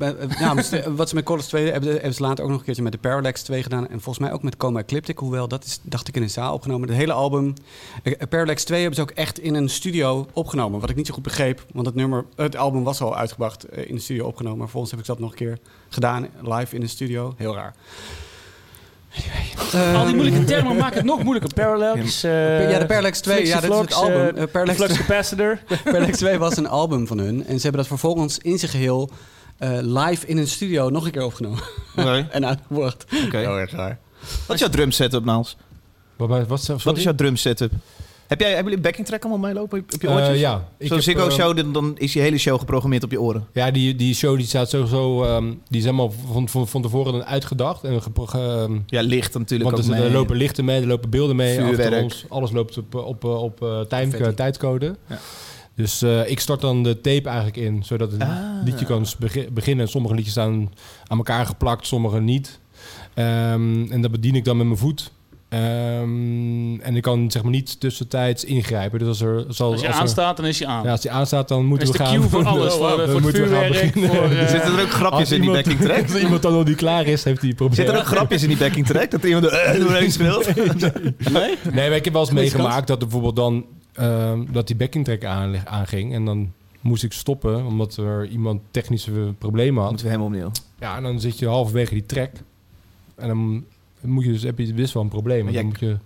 Eh, ja, wat ze met Colors 2 hebben, hebben ze later ook nog een keertje met de Parallax 2 gedaan. En volgens mij ook met Coma Ecliptic. Hoewel, dat is, dacht ik, in een zaal opgenomen. Het hele album, eh, Parallax 2 hebben ze ook echt in een studio opgenomen. Wat ik niet zo goed begreep. Want het nummer, het album was al uitgebracht eh, in de studio opgenomen. Maar volgens heb ik dat nog een keer gedaan, live in de studio. Heel raar. Al die moeilijke termen maken het nog moeilijker. Parallels. eh, ja, de Parallax 2, ja, dat is het album. eh, Eh, Parallax Flux capacitor. Parallax 2 was een album van hun. En ze hebben dat vervolgens in zijn geheel eh, live in een studio nog een keer opgenomen. Oké. en uitgebracht. Oké. Heel erg raar. Wat is jouw drum setup, Naals? Wat, wat, wat, Wat is jouw drum setup? Heb jij, hebben jullie backing track allemaal meelopen op je oortjes? Eh, ja. Ik Zo'n Ziggo eh, Show, dan- dan is je hele show geprogrammeerd op je oren. Ja, die, die show die staat sowieso... ehm, die is helemaal van, van, van tevoren dan uitgedacht. En ehm, Ja, licht natuurlijk want ook er, er lopen lichten mee, er lopen beelden mee. achter Vuurwerk. ons. Alles loopt op, op, op, eh, time, tijdcode. Ja. Dus eh, ik start dan de tape eigenlijk in, zodat een Ah. liedje kan begi- beginnen. Sommige liedjes staan aan elkaar geplakt, sommige niet. Ehm, en dat bedien ik dan met mijn voet. Ehm, en ik kan zeg maar niet tussentijds ingrijpen. Dus als er zal, Als je als er- aanstaat, dan is je aan. ja, als die aanstaat, dan Dan moeten is we de gaan. cue voor alles. Voor, Dan voor het moeten we gaan beginnen. voor... eh, Zitten er ook grapjes Als in die iemand- backing track? Als iemand dan al die klaar is, heeft hij problemen. Zitten er ook grapjes in die backing track? Dat er iemand er uh, doorheen speelt? Nee? Nee, maar ik heb wel eens meegemaakt dat er bijvoorbeeld dan ehm, dat die backing track aan, aanging en dan moest ik stoppen omdat er iemand technische problemen had. Moeten we helemaal opnieuw. Ja, en dan zit je halverwege die track. En dan moet je dus, heb je best wel een probleem. Want Ja, dan moet je,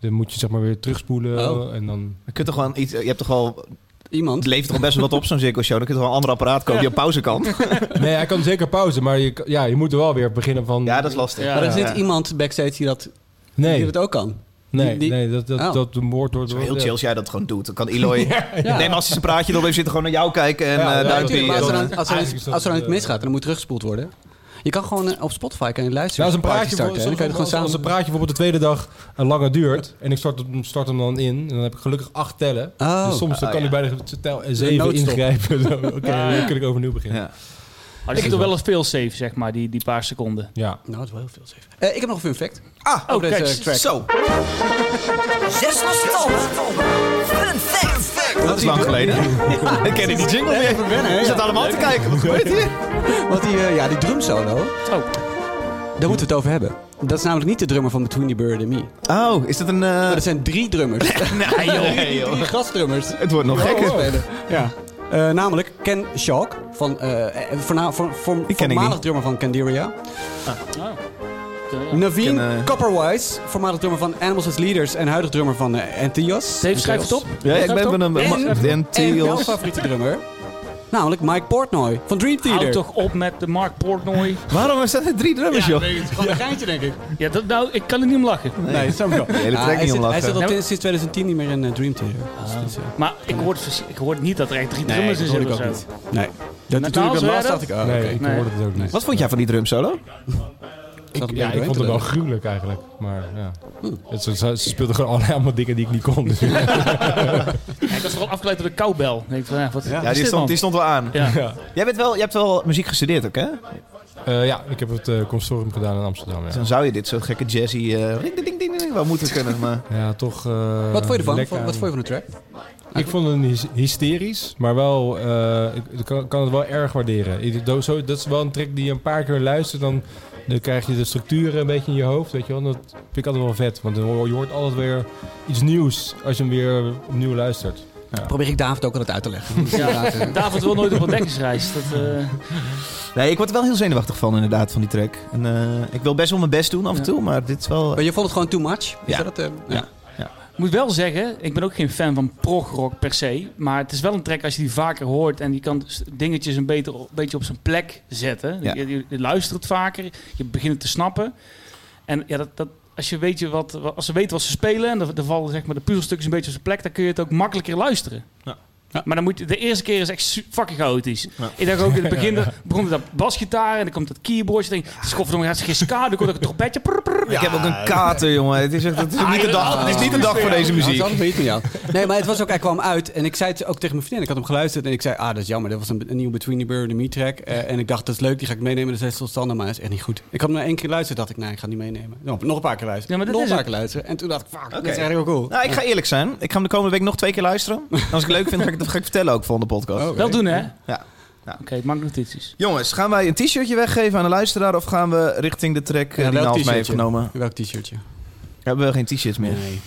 dan moet je zeg maar weer terugspoelen. Oh. En dan, Je kunt toch gewoon iets... Je hebt toch wel... Iemand. Het levert toch best wel wat op zo'n Ziggo Show. Dan kun je toch wel een ander apparaat kopen die op pauze kan. nee, hij kan zeker pauze. Maar je, ja, je moet er wel weer beginnen van... Ja, dat is lastig. Ja. Maar er zit Ja. iemand backstage die dat, nee, die dat ook kan. Nee, die- die- nee, dat, dat, Oh. dat wordt is door wel heel chill als jij dat gewoon doet. Dan kan Eloy... Ja. Nee, maar als hij zijn praatje erop heeft zitten, gewoon naar jou kijken en Ja, eh, ja, duimpje. Natuurlijk, maar als er en, dan, als er, dat, als er dan iets eh, misgaat, dan moet teruggespoeld worden. Je kan gewoon eh, op Spotify kan je luisteren. Ja, als een praatje, starten. kan je als, een praatje bijvoorbeeld de tweede dag een lange duurt en ik start, hem- start hem dan in, en dan heb ik gelukkig acht tellen. Oh. dus soms dan kan ik bij de tel zeven ingrijpen. Zo, Oké, Ja, ja. dan kun ik overnieuw beginnen. Maar er zit er wel een veel safe, zeg maar, die, die paar seconden. Ja. Nou, dat is wel heel veel safe. Eh, ik heb nog een fun fact. Ah, Oh, deze kijk, track. zo. Zes. Fun fact. Dat is lang geleden. Ik ken die jingle niet even wennen, hè? We zitten allemaal te kijken. Wat gebeurt hier? Want die, eh, ja, die drum solo, Oh, daar moeten we het over hebben. Dat is namelijk niet de drummer van Between the Bird and Me. Oh, is dat een... eh, Maar er zijn drie drummers. Nee, joh. Nee, joh. drie gastdrummers. Het wordt nog gekker. Spelen. Ja. Eh, namelijk Ken Shalk, van, eh, eh, voorna- voor, voor, ken ik voormalig drummer van Candiria. oh. Naveen ken, Copperwise, voormalig drummer van Animals as Leaders en huidig drummer van uh, Antios. Dave, schrijf het op. Ja, ik ben een... En, En en jouw favoriete drummer, namelijk Mike Portnoy van Dream Hou Theater. toch op met de Mark Portnoy. Waarom zijn er drie drummers, joh? het is gewoon een geintje, denk ik. Ja, dat, nou, ik kan er niet om lachen. Nee, dat ik wel. Hele Ah, track hij, niet zit, hij al Ja, sinds 2010 niet meer in eh, Dream Theater. Dus, dus, eh, Maar ik hoorde, ik hoorde niet dat er echt drie nee, drummers dat in hoorde ik zitten ook of zo. niet. Nee. Dat, ik Naals dat dacht ik, oh, nee, oké. ik Nee. hoorde het ook niet. Wat vond jij van die drum solo? Ik, ja, ik vond het wel gruwelijk eigenlijk. Maar ja. Het, ze, ze speelden gewoon allerlei allemaal dingen die ik niet kon. Dus, Ja, ik was vooral afgeleid door de cowbell. Ik denk van, ja, wat Ja, die dit, stond, man? die stond wel aan. Ja. ja. Jij, bent wel, je hebt wel muziek gestudeerd ook, hè? Eh, ja, ik heb het eh consortium gedaan in Amsterdam. Dus Ja, dan zou je dit zo gekke jazzy... eh ding, ding, ding, wel moeten kunnen, maar... ja toch... eh, Wat vond je ervan? Wat vond je van de track? Ik vond het hys- hysterisch, maar wel, eh, ik, kan, kan het wel erg waarderen. Zo, dat is wel een track die je een paar keer luistert, dan, dan krijg je de structuren een beetje in je hoofd, weet je wel. Dat vind ik altijd wel vet, want je hoort altijd weer iets nieuws als je hem weer opnieuw luistert. Probeer ik David ook altijd uit te leggen. Ja, David wil nooit op ontdekkingsreis. Dat, eh, Nee, ik word er wel heel zenuwachtig van inderdaad, van die track. En, eh, ik wil best wel mijn best doen af en Ja. toe, maar dit is wel... Maar je vond het gewoon too much? Is Ja. dat het? eh, Ja. Ik moet wel zeggen, ik ben ook geen fan van progrock per se. Maar het is wel een track als je die vaker hoort en die kan dingetjes een, beter, een beetje op zijn plek zetten. Ja. Je, je, je luistert het vaker, je begint het te snappen. En ja, dat, dat, als, je weet je wat, als ze weten wat ze spelen en er, er vallen zeg maar, de puzzelstukjes een beetje op zijn plek, dan kun je het ook makkelijker luisteren. Ja. Ja. Maar dan moet je, de eerste keer is echt fucking chaotisch. Ik dacht ook in het begin, begon het dat basgitaar en dan komt dat keyboardje. Denk is godverdomme, is geen ska, dan komt ook een trompetje. prr, prr. Ik heb ook een kater, jongen. Het is, echt, het is niet de dag, het is niet de dag voor deze Ja, muziek. dat is jou. Nee, maar het was ook, hij kwam uit en ik zei het ook tegen mijn vriendin. Ik had hem geluisterd en ik zei, ah, dat is jammer. Dat was een, een nieuwe Between the Bird and Me track. Eh, en ik dacht, dat is leuk, die ga ik meenemen. De zes tot standen, maar dat is echt niet goed. Ik had hem maar één keer geluisterd, dacht ik, nee, ik ga niet meenemen. Nog, nog een paar keer luisteren. Ja, maar dat nog is een paar keer luisteren. En toen dacht ik, fuck, dat is eigenlijk wel cool. Nou, ik ga eerlijk zijn. Ik ga hem de komende week nog twee keer luisteren. En als ik leuk vind, ga ik het ga ik vertellen ook voor de podcast. Wel doen, hè? Ja. Oké, ik maak notities. Jongens, gaan wij een t-shirtje weggeven aan de luisteraar of gaan we richting de track eh, Ja, die welk Naals mee heeft genomen? Welk t-shirtje? Hebben we geen t-shirts meer? Nee.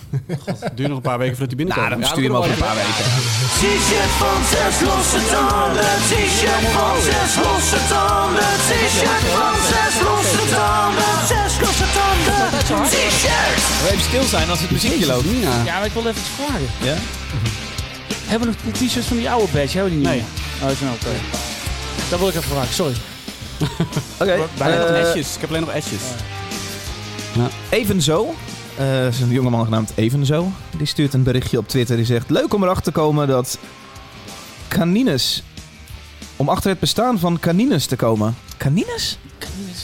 God, het duurt nog een paar weken voordat hij binnenkomt. Nou, dan Ja, stuur je hem dat over een paar weken. T-shirt van zes losse tanden. T-shirt van zes losse tanden. T-shirt van zes losse tanden. Zes losse tanden. T-shirt. We even stil zijn als het muziekje loopt. Ja, maar ik wil even iets vragen. Ja? Hebben we nog de t-shirts van die oude badge? Hebben we die niet Nee. meer? Oh, dat is een oké. Dat wil ik even vragen, sorry. Oké. Bijna nog eh, esjes. Ik heb alleen nog esjes. Evenzo. eh is een jongeman genaamd Evenzo. Die stuurt een berichtje op Twitter. Die zegt: Leuk om erachter te komen dat canines. Om achter het bestaan van canines te komen. Canines?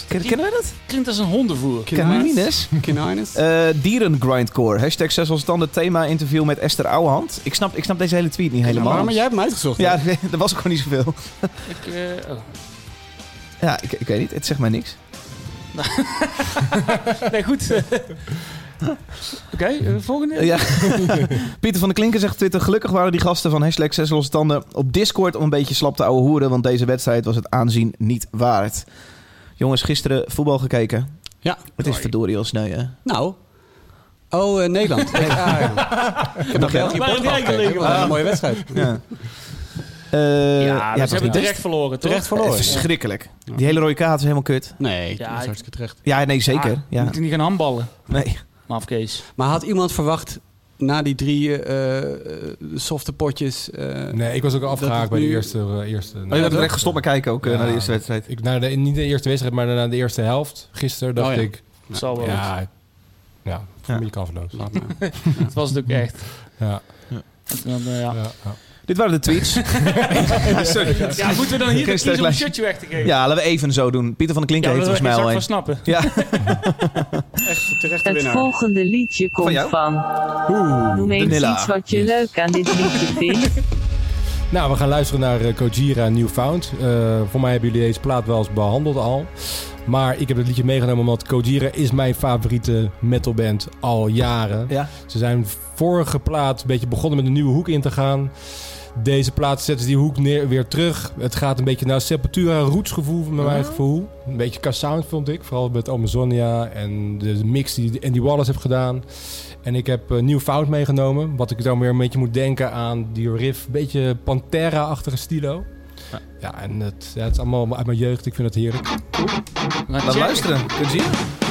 Ken- Kennen we dat? Klinkt als een hondenvoer. Canines? Kinines. Eh dierengrindcore. Hashtag 6 als dan het thema interview met Esther Ouwehand. Ik snap, ik snap deze hele tweet niet helemaal. Maar, maar jij hebt hem uitgezocht. Ja, er was ook gewoon niet zoveel. Ik, eh, oh. Ja, ik, ik weet niet. Het zegt mij niks. Nee, goed. Oké, eh, volgende. Ja. Pieter van der Klinken zegt Twitter... Gelukkig waren die gasten van hashtag 6 losse tanden op Discord... om een beetje slap te ouwe hoeren... want deze wedstrijd was het aanzien niet waard. Jongens, gisteren voetbal gekeken. Ja. Het is verdorie al sneu, hè? Nou. Oh, eh, Nederland. Nee, ah, ja. Ik heb nog België Portugal een mooie wedstrijd. Ja. Eh, ja, het ze hebben terecht verloren, toch? Terecht Het verloren. is verschrikkelijk. Die hele rode kaart is helemaal kut. Nee, Ja, dat is ik- hartstikke terecht. Ja, nee, zeker. Ah, Ja. Moet hij niet gaan handballen, Nee. Mafkees. Maar had iemand verwacht na die drie eh, eh, softe potjes... eh, Nee, ik was ook afgehaakt het bij de eerste... eh, eerste Oh, je bent direct gestopt met kijken ook Ja. naar de eerste wedstrijd. Ik, naar de, niet de eerste wedstrijd, maar na de eerste helft. Gisteren dacht Oh ja. ik... Dat zal wel. Ja, ja, Ja. kansloos. laat maar. Dat was het ook echt. Ja, En dan, ja. Dit waren de tweets. Sorry. ja, moeten we dan hier Geen kiezen om een shirtje weg te geven? Ja, laten we even zo doen. Pieter van der Klinken ja heeft volgens mij ik al een. snappen. Ja, Echt terechte Het winnaar. volgende liedje komt van. Noem eens iets wat je leuk aan dit liedje vindt. Nou, we gaan luisteren naar eh, Kojira Newfound. Eh voor mij hebben jullie deze plaat wel eens behandeld al. Maar ik heb het liedje meegenomen omdat Kojira is mijn favoriete metalband al jaren. ja. Ze zijn vorige plaat een beetje begonnen met een nieuwe hoek in te gaan. Deze plaat zetten ze die hoek neer, weer terug. Het gaat een beetje naar Sepultura roots gevoel, met mijn gevoel. Een beetje qua sound vond ik. Vooral met Amazonia en de mix die Andy Wallace heeft gedaan. En ik heb een nieuw fout meegenomen. Wat ik dan weer een beetje moet denken aan die riff. Een beetje Pantera-achtige stilo. Ja. Ja, en het, ja, het is allemaal uit mijn jeugd. Ik vind het heerlijk. Checken. luisteren. Kun je zien?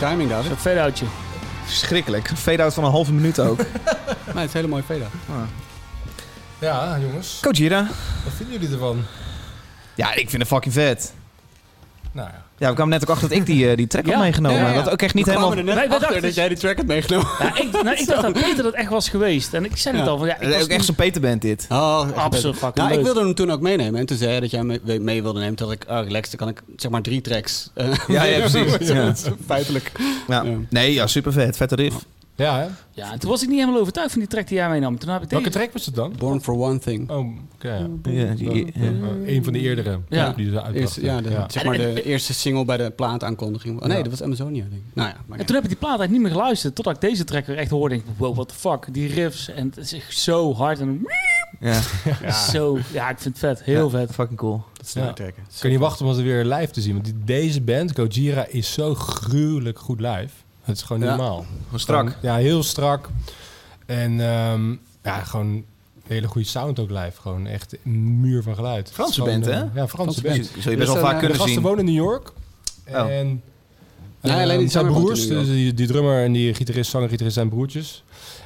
Timing, David. Een fade-outje. Verschrikkelijk. Een fade-out van een halve minuut ook. Nee, het is een hele mooie fade Ja, jongens. Kojira. Wat vinden jullie ervan? Ja, ik vind het fucking vet. Nou ja. Ja, we kwamen net ook achter dat ik die, eh, die track Ja, had meegenomen. ja, ja. Wat ook echt niet We helemaal... kwamen er net Wij- wij achter dachten- dat jij die track had meegenomen. Ja, ik, nou, ik dacht dat Peter dat echt was geweest. En ik zei het Ja. al. Van, ja, ik Het is was ook echt zo'n Peterband dit. Oh, echt absoluut fucking Nou, ik leuk. wilde hem toen ook meenemen. En toen zei hij dat jij mee, mee wilde nemen. Toen dacht ik, ah, relaxed, dan kan ik zeg maar drie tracks. eh, Ja, ja, precies. Ja. Dat is Feitelijk. Ja. Ja. Nee, ja, super vet. Vette riff. Ja, hè? Ja, en toen was ik niet helemaal overtuigd van die track die jij meenam. Toen heb ik Welke deze... track was het dan? Born for One Thing. Oh, oké. ja. Ja, die- ja. Eh, Een van de eerdere. Ja. Die ze Eerst, uitbrachten. ja, de, Ja. zeg maar de eerste single bij de plaataankondiging. Oh nee, Ja. dat was Amazonia, denk ik. Nou ja, maar En toen heb ik die plaat eigenlijk niet meer geluisterd. Totdat ik deze track weer echt hoorde. Denk ik, wow, what the fuck. Die riffs. En het is echt zo hard. En Ja, zo... Ja, ik vind het vet. Heel Ja, vet. Fucking cool. dat is Ja. ja. kan niet wachten om ze weer live te zien. Want die, deze band, Gojira, is zo gruwelijk goed live. Het is gewoon Ja. normaal. Gewoon strak. Gewoon- ja, heel strak. En ehm, ja, gewoon hele goede sound ook live. Gewoon echt een muur van geluid. Franse band, gewoon, hè? eh, Ja, Franse band. Zul je best Dus, wel eh, vaak de De kunnen gasten zien. wonen in New York. Oh. En eh, alleen die zijn broers, dus die, die drummer en die gitarist, zanger, gitarist zijn broertjes.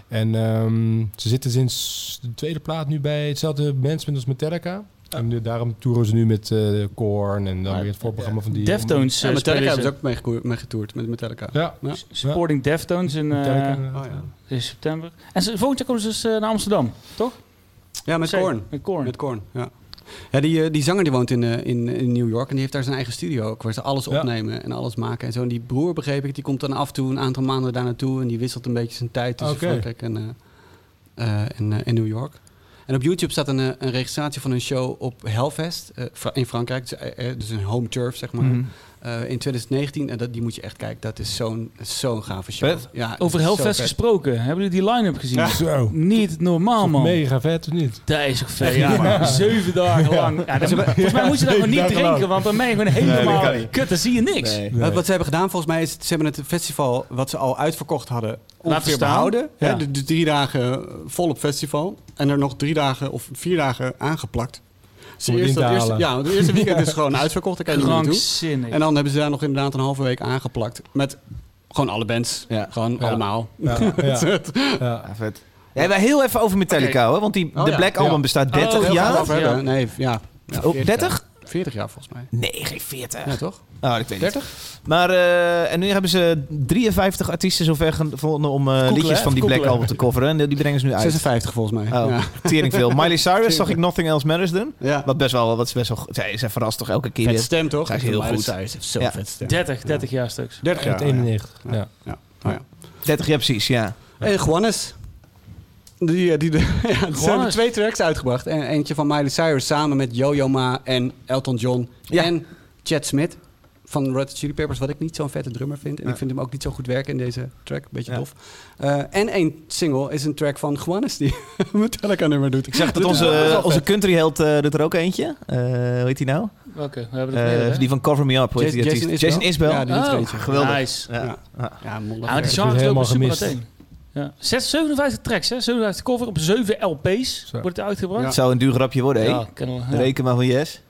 En ehm, ze zitten sinds de tweede plaat nu bij hetzelfde management als Metallica. En nu- daarom toeren ze nu met eh Korn en dan Maar- weer het voorprogramma van die... Deftones Ja, eh, Metallica hebben ze. ook mee, gekoer- mee getoerd met Metallica. Ja, Ja. Supporting Deftones in, eh. Oh, ja. in september. En ze, volgend jaar komen ze dus eh, naar Amsterdam, toch? Ja, met Korn. Met Korn. Met Korn, ja. Ja, die, die zanger die woont in, eh, in, in New York en die heeft daar zijn eigen studio ook, waar ze alles Ja. opnemen en alles maken en zo. En die broer, begreep ik, die komt dan af en toe een aantal maanden daar naartoe en die wisselt een beetje zijn tijd tussen. Frankrijk en, en, eh, en New York. En op YouTube staat een, eh, een registratie van een show op Hellfest eh, in Frankrijk, eh, dus een home turf zeg maar, Mhm. Eh, in 2019. En dat, die moet je echt kijken, dat is zo'n zo'n gave show. Vet. Ja, Over Hellfest vet. gesproken. Hebben jullie die line-up gezien? Zo. Niet normaal, man. Mega vet, of niet? Dat is ook vet. Ja, zeven dagen lang. Ja, dat- volgens mij moet je dat gewoon niet drinken, want dan ben je gewoon helemaal kut. Dan zie je niks. Nee. Wat, wat ze hebben gedaan volgens mij is, ze hebben het festival wat ze al uitverkocht hadden ongeveer behouden. Ja. Hè, de, de drie dagen volop festival. En er nog drie dagen of vier dagen aangeplakt. Dus het eerste, ja, het eerste weekend is gewoon uitverkocht. Daar kan je niet meer. Krankzinnig. En dan hebben ze daar nog inderdaad een halve week aangeplakt. Met gewoon alle bands. Ja. Gewoon Ja. allemaal. Ja, ja, ja. Ja, vet. Ja, wij heel even over Metallica, hoor. Want die, Oh, de ja. Black Album Ja. bestaat Oh, 30 heel Gaan we jaar. Ja. hebben? Nee, ja. ja Oh, 40 30? jaar. 40 jaar volgens mij. Nee, geen 40. Ja, toch? Oh, ik weet niet. 30? Maar, eh, en nu hebben ze 53 artiesten zover gevonden om eh, Koekelen, liedjes van die Koekelen. Black Album te coveren. En die brengen ze nu uit. 56 volgens mij. Oh, Ja. tering veel. Miley Cyrus zag ik Nothing Else Matters doen. ja. Wat best wel, wat is best wel, zij, zij verrast toch elke keer Vet weer. stem toch? Hij is heel Miley goed. Cyrus heeft zo'n Ja. vet stem. 30, 30 jaar stuks. 30 Uit jaar. ja. 91. Ja. Ja. Ja. Oh, ja. 30 jaar precies, ja. En Juanes. Die, eh, die, de, ja, zijn Juanes. twee tracks uitgebracht. En eentje van Miley Cyrus samen met Yo-Yo Ma en Elton John. Ja. En Chad Smith van Red Hot Chili Peppers, wat ik niet zo'n vette drummer vind. En Ja. ik vind hem ook niet zo goed werken in deze track. Beetje Ja. dof. Eh, en één single is een track van Juanes die Metallica nummer doet. Ik zag dat onze, vet. onze country held eh, doet er ook eentje. Eh hoe heet die nou? Welke? We hebben meer, hè? die van Cover Me Up. Hoe heet die Jason, artiest? Jason Jason Isbell. Ja, die doet Oh, eentje. geweldig. Nice. Ja. Ja. Ja. Ja, Ja, maar die genre is helemaal ook super gemist. meteen. Ja. Zes- 57 tracks, hè? 57 cover op 7 LP's Zo. wordt het uitgebracht. Het zou een duur grapje worden, hè? Ja. Ja. Reken maar van yes.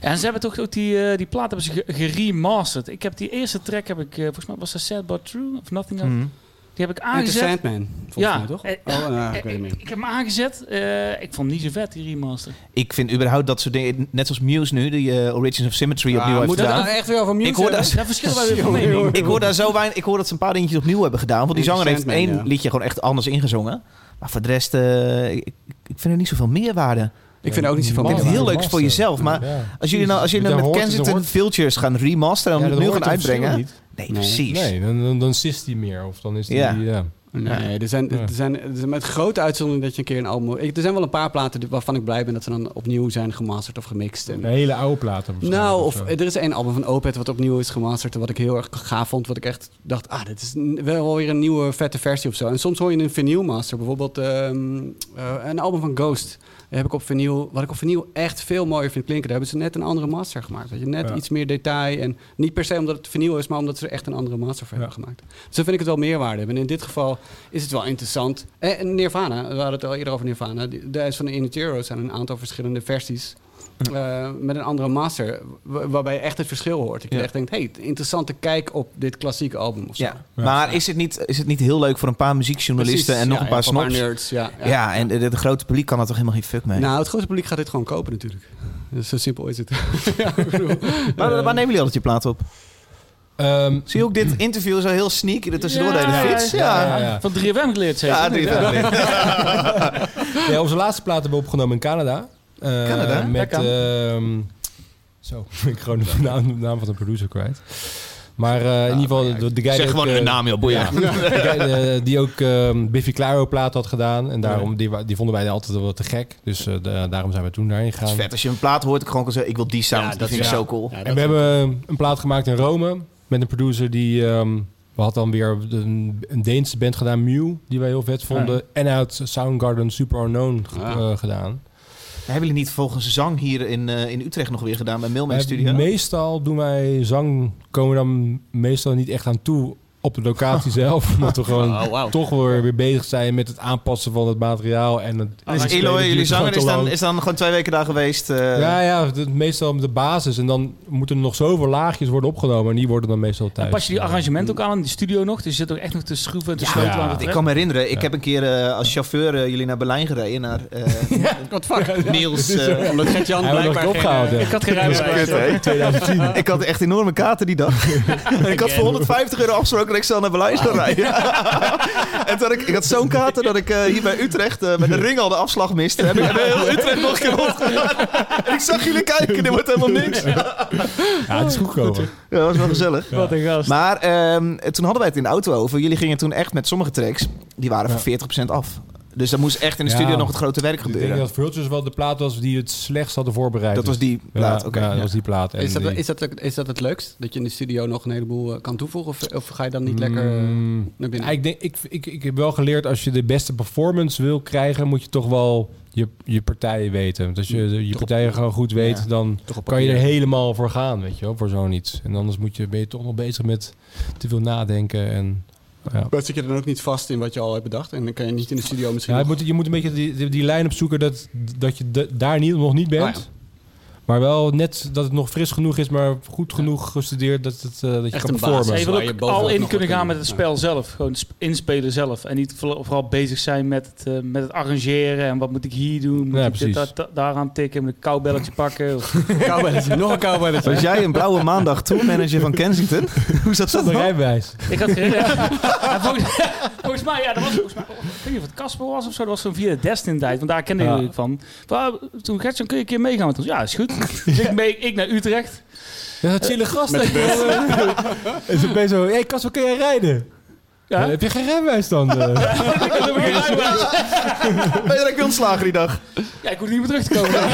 En ze hebben toch ook die, eh, die plaat hebben ze ge- geremasterd. Ik heb die eerste track, heb ik, eh, volgens mij was dat Sad But True of Nothing Else. Mhm. Die heb ik aangezet. Sandman, volgens Ja. mij toch? Eh, Oh, nou, ik weet het ik, niet. ik heb hem aangezet. Eh, ik vond hem niet zo vet, die remaster. Ik vind überhaupt dat soort dingen, net zoals Muse nu, die Origins of Symmetry opnieuw heeft moet dat gedaan. nou echt weer over Muse Ik hoor dat- Daar verschillen wij weer van mening. Ik hoor daar zo weinig, ik hoor dat ze een paar dingetjes opnieuw hebben gedaan. Want die zanger heeft één ja. liedje gewoon echt anders ingezongen. Maar voor de rest, eh, ik, ik vind er niet zoveel meerwaarde. Ik vind er ook niet zoveel Ik vind meer het heel van. leuk voor jezelf. Maar Ja. als jullie nou, als jullie nou met Kensington Vultures gaan remasteren en hoort gaan het uitbrengen. Nee, precies. Nee, dan, dan, dan sist hij meer. Of dan is die, Ja. ja. Nee, er zijn, er, zijn, er zijn met grote uitzondering dat je een keer een album... Ik, er zijn wel een paar platen die- waarvan ik blij ben dat ze dan opnieuw zijn gemasterd of gemixt. En, Een hele oude platen. nou, of er is één album van Opeth wat opnieuw is gemasterd... en wat ik heel erg gaaf vond. Wat ik echt dacht, ah, dit is wel weer een nieuwe vette versie of zo. En soms hoor je een vinyl master. Bijvoorbeeld ehm, eh, een album van Ghost. Heb ik op vinyl, wat ik op vinyl echt veel mooier vind klinken. Daar hebben ze net een andere master gemaakt. Weet je? Net Ja. iets meer detail. En niet per se omdat het vinyl is, maar omdat ze er echt een andere master voor Ja. hebben gemaakt. Dus dan vind ik het wel meerwaarde hebben. En in dit geval is het wel interessant. En Nirvana, we hadden het al eerder over Nirvana. Daar is van de In Utero zijn een aantal verschillende versies. Eh, met een andere master, wa- waarbij je echt het verschil hoort. Dat je Ja. echt denkt, hey, interessante kijk op dit klassieke album of zo. Ja. Maar is het, niet, is het niet heel leuk voor een paar muziekjournalisten Precies, en nog ja, een paar snobs? nerds, ja, ja. Ja, en de grote publiek kan er toch helemaal geen fuck mee. Nou, het grote publiek gaat dit gewoon kopen natuurlijk. Dus zo simpel is het. ja, ik bedoel, waar, nemen jullie altijd je plaat op? Ehm, Zie je ook dit interview zo heel sneaky er tussendoor Ja, de hele fiets? ja, Ja, ja, ja. Van 3FM geleerd zeker? Ja, die ja, onze laatste plaat hebben we opgenomen in Canada. Eh, Canada? Met, Dat kan. ehm, zo, ik gewoon de naam, de naam van de producer kwijt. Maar eh, in ieder geval, de, de guy Zeg gewoon eh, naam, heel boeiend. Eh, die ook ehm, Biffy Clyro plaat had gedaan. En daarom, die, die vonden wij altijd wel te gek. Dus eh, de- daarom zijn we toen daarheen Het is gegaan. vet. Als je een plaat hoort, ik gewoon kan zeggen, ik wil die sound. Ja, die dat vind ik zo cool. Ja, En we hebben een plaat gemaakt in Rome met een producer die... ehm we hadden dan weer een, een Deense band gedaan, Mew, die wij heel vet vonden. En uit Soundgarden Super Unknown Ah. eh, gedaan. Hebben jullie niet volgens zang hier in, eh, in Utrecht nog weer gedaan bij Mailman Studio? Meestal doen wij zang, komen we dan meestal niet echt aan toe op de locatie zelf. Omdat we gewoon Oh, toch weer, weer bezig zijn met het aanpassen van het materiaal. En het Dus spelen Eloy, jullie zanger, is dan, is dan gewoon twee weken daar geweest? eh, Ja, ja, het- meestal de basis. En dan moeten er nog zoveel laagjes worden opgenomen. En die worden dan meestal thuis. En pas je die arrangement ook aan in die studio nog? Dus je zit ook echt nog te schroeven en te Ja, sleutelen ja. aan het Ik kan me herinneren, ik Ja. heb een keer eh, als chauffeur eh, jullie naar Berlijn gereden. Naar eh Wat fuck? Niels. eh, Omdat Gert-Jan blijkbaar opgehouden. Ik had geen rijbewijs. kut, hè? 2010. ik had echt enorme kaarten die dag. ik had voor 150 euro afgesproken snel naar Berlijn zou rijden. en toen had ik, ik had zo'n kaarten dat ik eh, hier bij Utrecht eh, met de ring al de afslag miste. Heb ik heb heel Utrecht nog een keer. En ik zag jullie kijken, dit wordt helemaal niks. Ja, Ja, het is goed gekomen. dat was wel gezellig. Wat een gast. Maar ehm, toen hadden wij het in de auto over. Jullie gingen toen echt met sommige tracks, die waren voor 40% af. Dus er moest echt in de Ja. studio nog het grote werk Ik denk gebeuren. dat Vultures wel de plaat was die het slechtst hadden voorbereid. Dat was die plaat, Ja, oké. ja, dat ja. was die plaat. En Is dat, die- is, dat, is dat het leukst? Dat je in de studio nog een heleboel eh, kan toevoegen? Of, of ga je dan niet lekker eh, Mm, naar binnen? ik, denk, ik, ik, ik heb wel geleerd, als je de beste performance wil krijgen, moet je toch wel je, je partijen weten. Want als je je partijen gewoon goed weet, Ja, dan kan je er helemaal voor gaan, weet je wel, voor zoiets. En anders moet je, ben je toch nog bezig met te veel nadenken. En, ja. Maar zit je dan ook niet vast in wat je al hebt bedacht? En dan kan je niet in de studio misschien Ja, je, nog- moet, je moet een beetje die, die, die lijn opzoeken dat, dat je de- daar niet, nog niet bent. Ah, ja. Maar wel net dat het nog fris genoeg is, maar goed genoeg gestudeerd dat, het, eh, dat je Echt kan basis. je wil ook al in kunnen gaan met het spel zelf. Gewoon sp- inspelen zelf. En niet vooral bezig zijn met het, eh, met het arrangeren. En wat moet ik hier doen? Moet Ja, ik dit, precies. dat- daaraan tikken? Moet ik een koubelletje pakken? Of- nog een cowbelletje. Was jij een blauwe maandag tourmanager van Kensington? Hoe zat dat Zonder dan? rijbewijs. ik had geen... Ja, volgens, volgens mij, ja, dat was volgens mij... Ik weet niet of het Casper was of zo. Dat was zo via de Destin-tijd. Want daar kende Ja. ik van. Van, ah, Toen Gertjan, kun je een keer meegaan met ons? Ja, is goed. Dus ik, mee, ik naar Utrecht. Ja, dat chille gast. Met En zo ben je zo, hé hey, Kasper, kun jij rijden? Ja. Heb je geen rijbewijs dan? eh? Ik helemaal geen rijbewijs. Ben je direct ontslagen die dag? Ja, ik hoef niet meer terug te komen.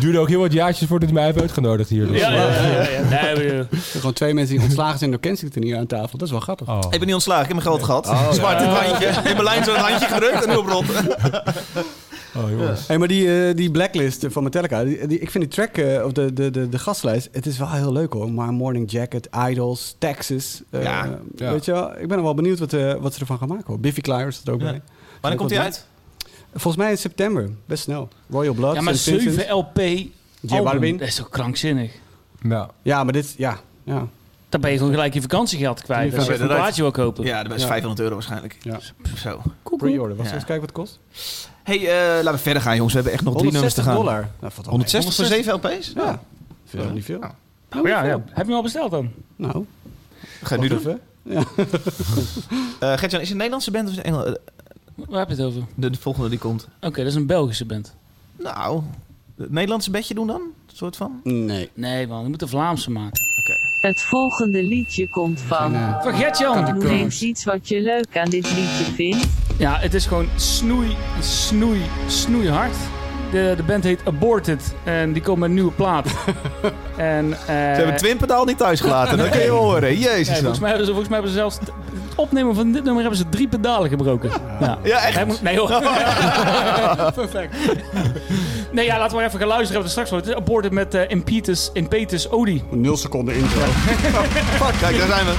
duurde ook heel wat jaartjes voordat hij mij heeft uitgenodigd hier. Dus, Ja, ja, ja. ja, ja. Nee, eh, Gewoon twee mensen die ontslagen zijn door Kensington hier aan tafel. Dat is wel grappig. oh. Ik ben niet ontslagen, ik heb mijn geld gehad. Zwart in het handje. In Berlijn zo'n handje gedrukt en nu op rot. Oh, jongens. Hey, maar die, eh, die blacklist van Metallica, die, die- ik vind die track, eh, of de, de, de, de gastlijst, het is wel heel leuk hoor. Maar Morning Jacket, Idols, Texas. eh, Ja, ja. Weet je wel, ik ben wel benieuwd wat, eh, wat ze ervan gaan maken hoor. Biffy Clyro is er ook Ja. bij. Wanneer komt hij uit? Volgens mij in september, best snel. Royal Blood, ja, maar St. Vincent. 7 LP album, dat is toch krankzinnig? Ja. Ja, maar dit, ja. ja. Dan ben je gewoon gelijk je vakantiegeld kwijt. Ja, Als je een plaatje wil kopen. Ja, dat is Ja. 500 euro waarschijnlijk. Ja. Zo. Pre-order, was Ja. eens kijken wat het kost? Hey, eh, laten we verder gaan jongens. We hebben echt nog drie nummers te 160 gaan. dollar. Nou, valt wel mee. 160 voor 7 LP's? Ja. Vind je dat niet veel? Ja. Oh, ja, ja. Heb je hem al besteld dan? Nou, Ga je nu doen? even. Eh Gertjan, is het een Nederlandse band of is het Engel? eh, Waar heb je het over? De, de volgende die komt. Oké, dat is een Belgische band. Nou, het Nederlandse bedje doen dan? Een soort van? Nee. Nee man, je moet een Vlaamse maken. Het volgende liedje komt van. Van Gertjan! Noem eens iets wat je leuk aan dit liedje vindt. Ja, het is gewoon snoei, snoei, snoeihard. De, de band heet Aborted en die komt met een nieuwe plaat. en, eh, Ze hebben het twinpedaal niet thuis gelaten. Dat kun je horen. Jezus. Nee, volgens, mij hebben ze, volgens mij hebben ze zelfs... Het opnemen van dit nummer hebben ze drie pedalen gebroken. Ja, Ja, echt? Hij moet- Nee hoor. Perfect. Nee, ja, laten we maar even gaan luisteren. Hebben we straks wel. Het is Aborted met eh Impetus, Impetus Odi. Nul seconden intro. Kijk, daar zijn we.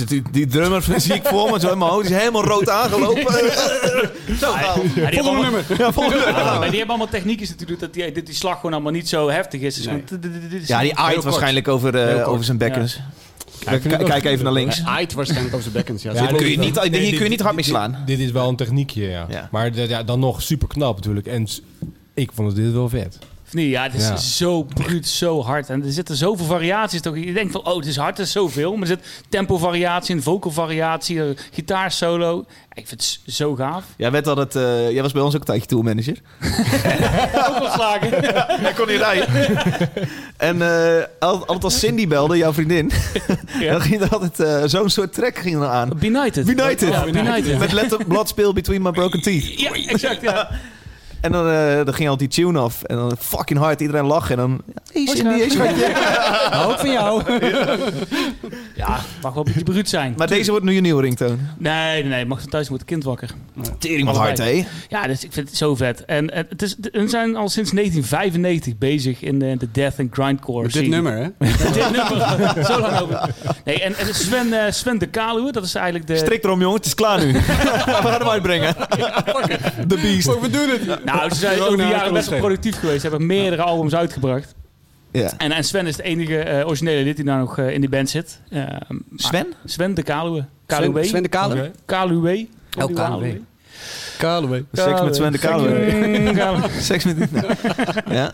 Zit die, die drummer zie ik voor me, zo in mijn hoofd. Die is helemaal rood aangelopen. zo gauw. Ja, die hebben allemaal, Ja, volgende Ja, nummer. maar die hebben allemaal technieken natuurlijk dat die, die slag gewoon allemaal niet zo heftig is. Dus Nee. is- Ja, die aait waarschijnlijk over, eh, over zijn bekkens. Kijk, even naar links. Hij aait waarschijnlijk over zijn bekkens. Ja, Ja, kun je niet- hier kun je niet hard mee dit- slaan. Dit is wel een techniekje, ja. Ja. Maar dat- ja, dan nog super knap natuurlijk. En ik vond dit wel vet. Of niet? Ja, het is Ja. zo bruut, zo hard. En er zitten zoveel variaties. Toch? Je denkt van, oh, het is hard, het is zoveel. Maar er zit tempo-variatie, een vocal-variatie, een gitaarsolo. Ik vind het zo gaaf. Jij, werd altijd, eh, jij was bij ons ook een tijdje tourmanager. Ook ontslagen. Hij kon niet rijden. en eh, al- altijd als Cindy belde, jouw vriendin, Ja. dan ging er altijd eh, zo'n soort track ging er aan. Benighted. Benighted. Ja, Benighted. Met Let the Blood Spill Between My Broken Teeth. Ja, exact, ja. En dan, eh, dan ging altijd die tune af. En dan fucking hard, iedereen lachen. En dan... Hey Cindy, schatje. Hou ook van jou. Ja, mag wel een beetje bruut zijn. Maar deze wordt nu je nieuwe ringtone. Nee, nee, nee. Mag thuis moet het kind wakker. Tering wat hard, hè? Ja, dus ik vind het zo vet. En, en het is, we zijn al sinds 1995 bezig in de, de death and grindcore Met dit scene. nummer, hè? Met dit nummer. Zo lang over. Nee, en, en Sven, eh, Sven de Kaluwe, dat is eigenlijk de... Strik erom, jongen. Het is klaar nu. We gaan hem uitbrengen. The Beast. we doen het. Nou, ze zijn de jaren best wel productief geweest. Ze hebben meerdere albums uitgebracht. Ja. En, en Sven is de enige eh, originele lid die nou nog eh, in die band zit. Eh, Sven? Sven de Kaluwe. Kaluwe. Sven, Sven de. Oké. Kaluwe. Oh, Kaluwe. Kaluwe. Seks met Sven de Kaluwe. Kaluwe. Seks met... Ja.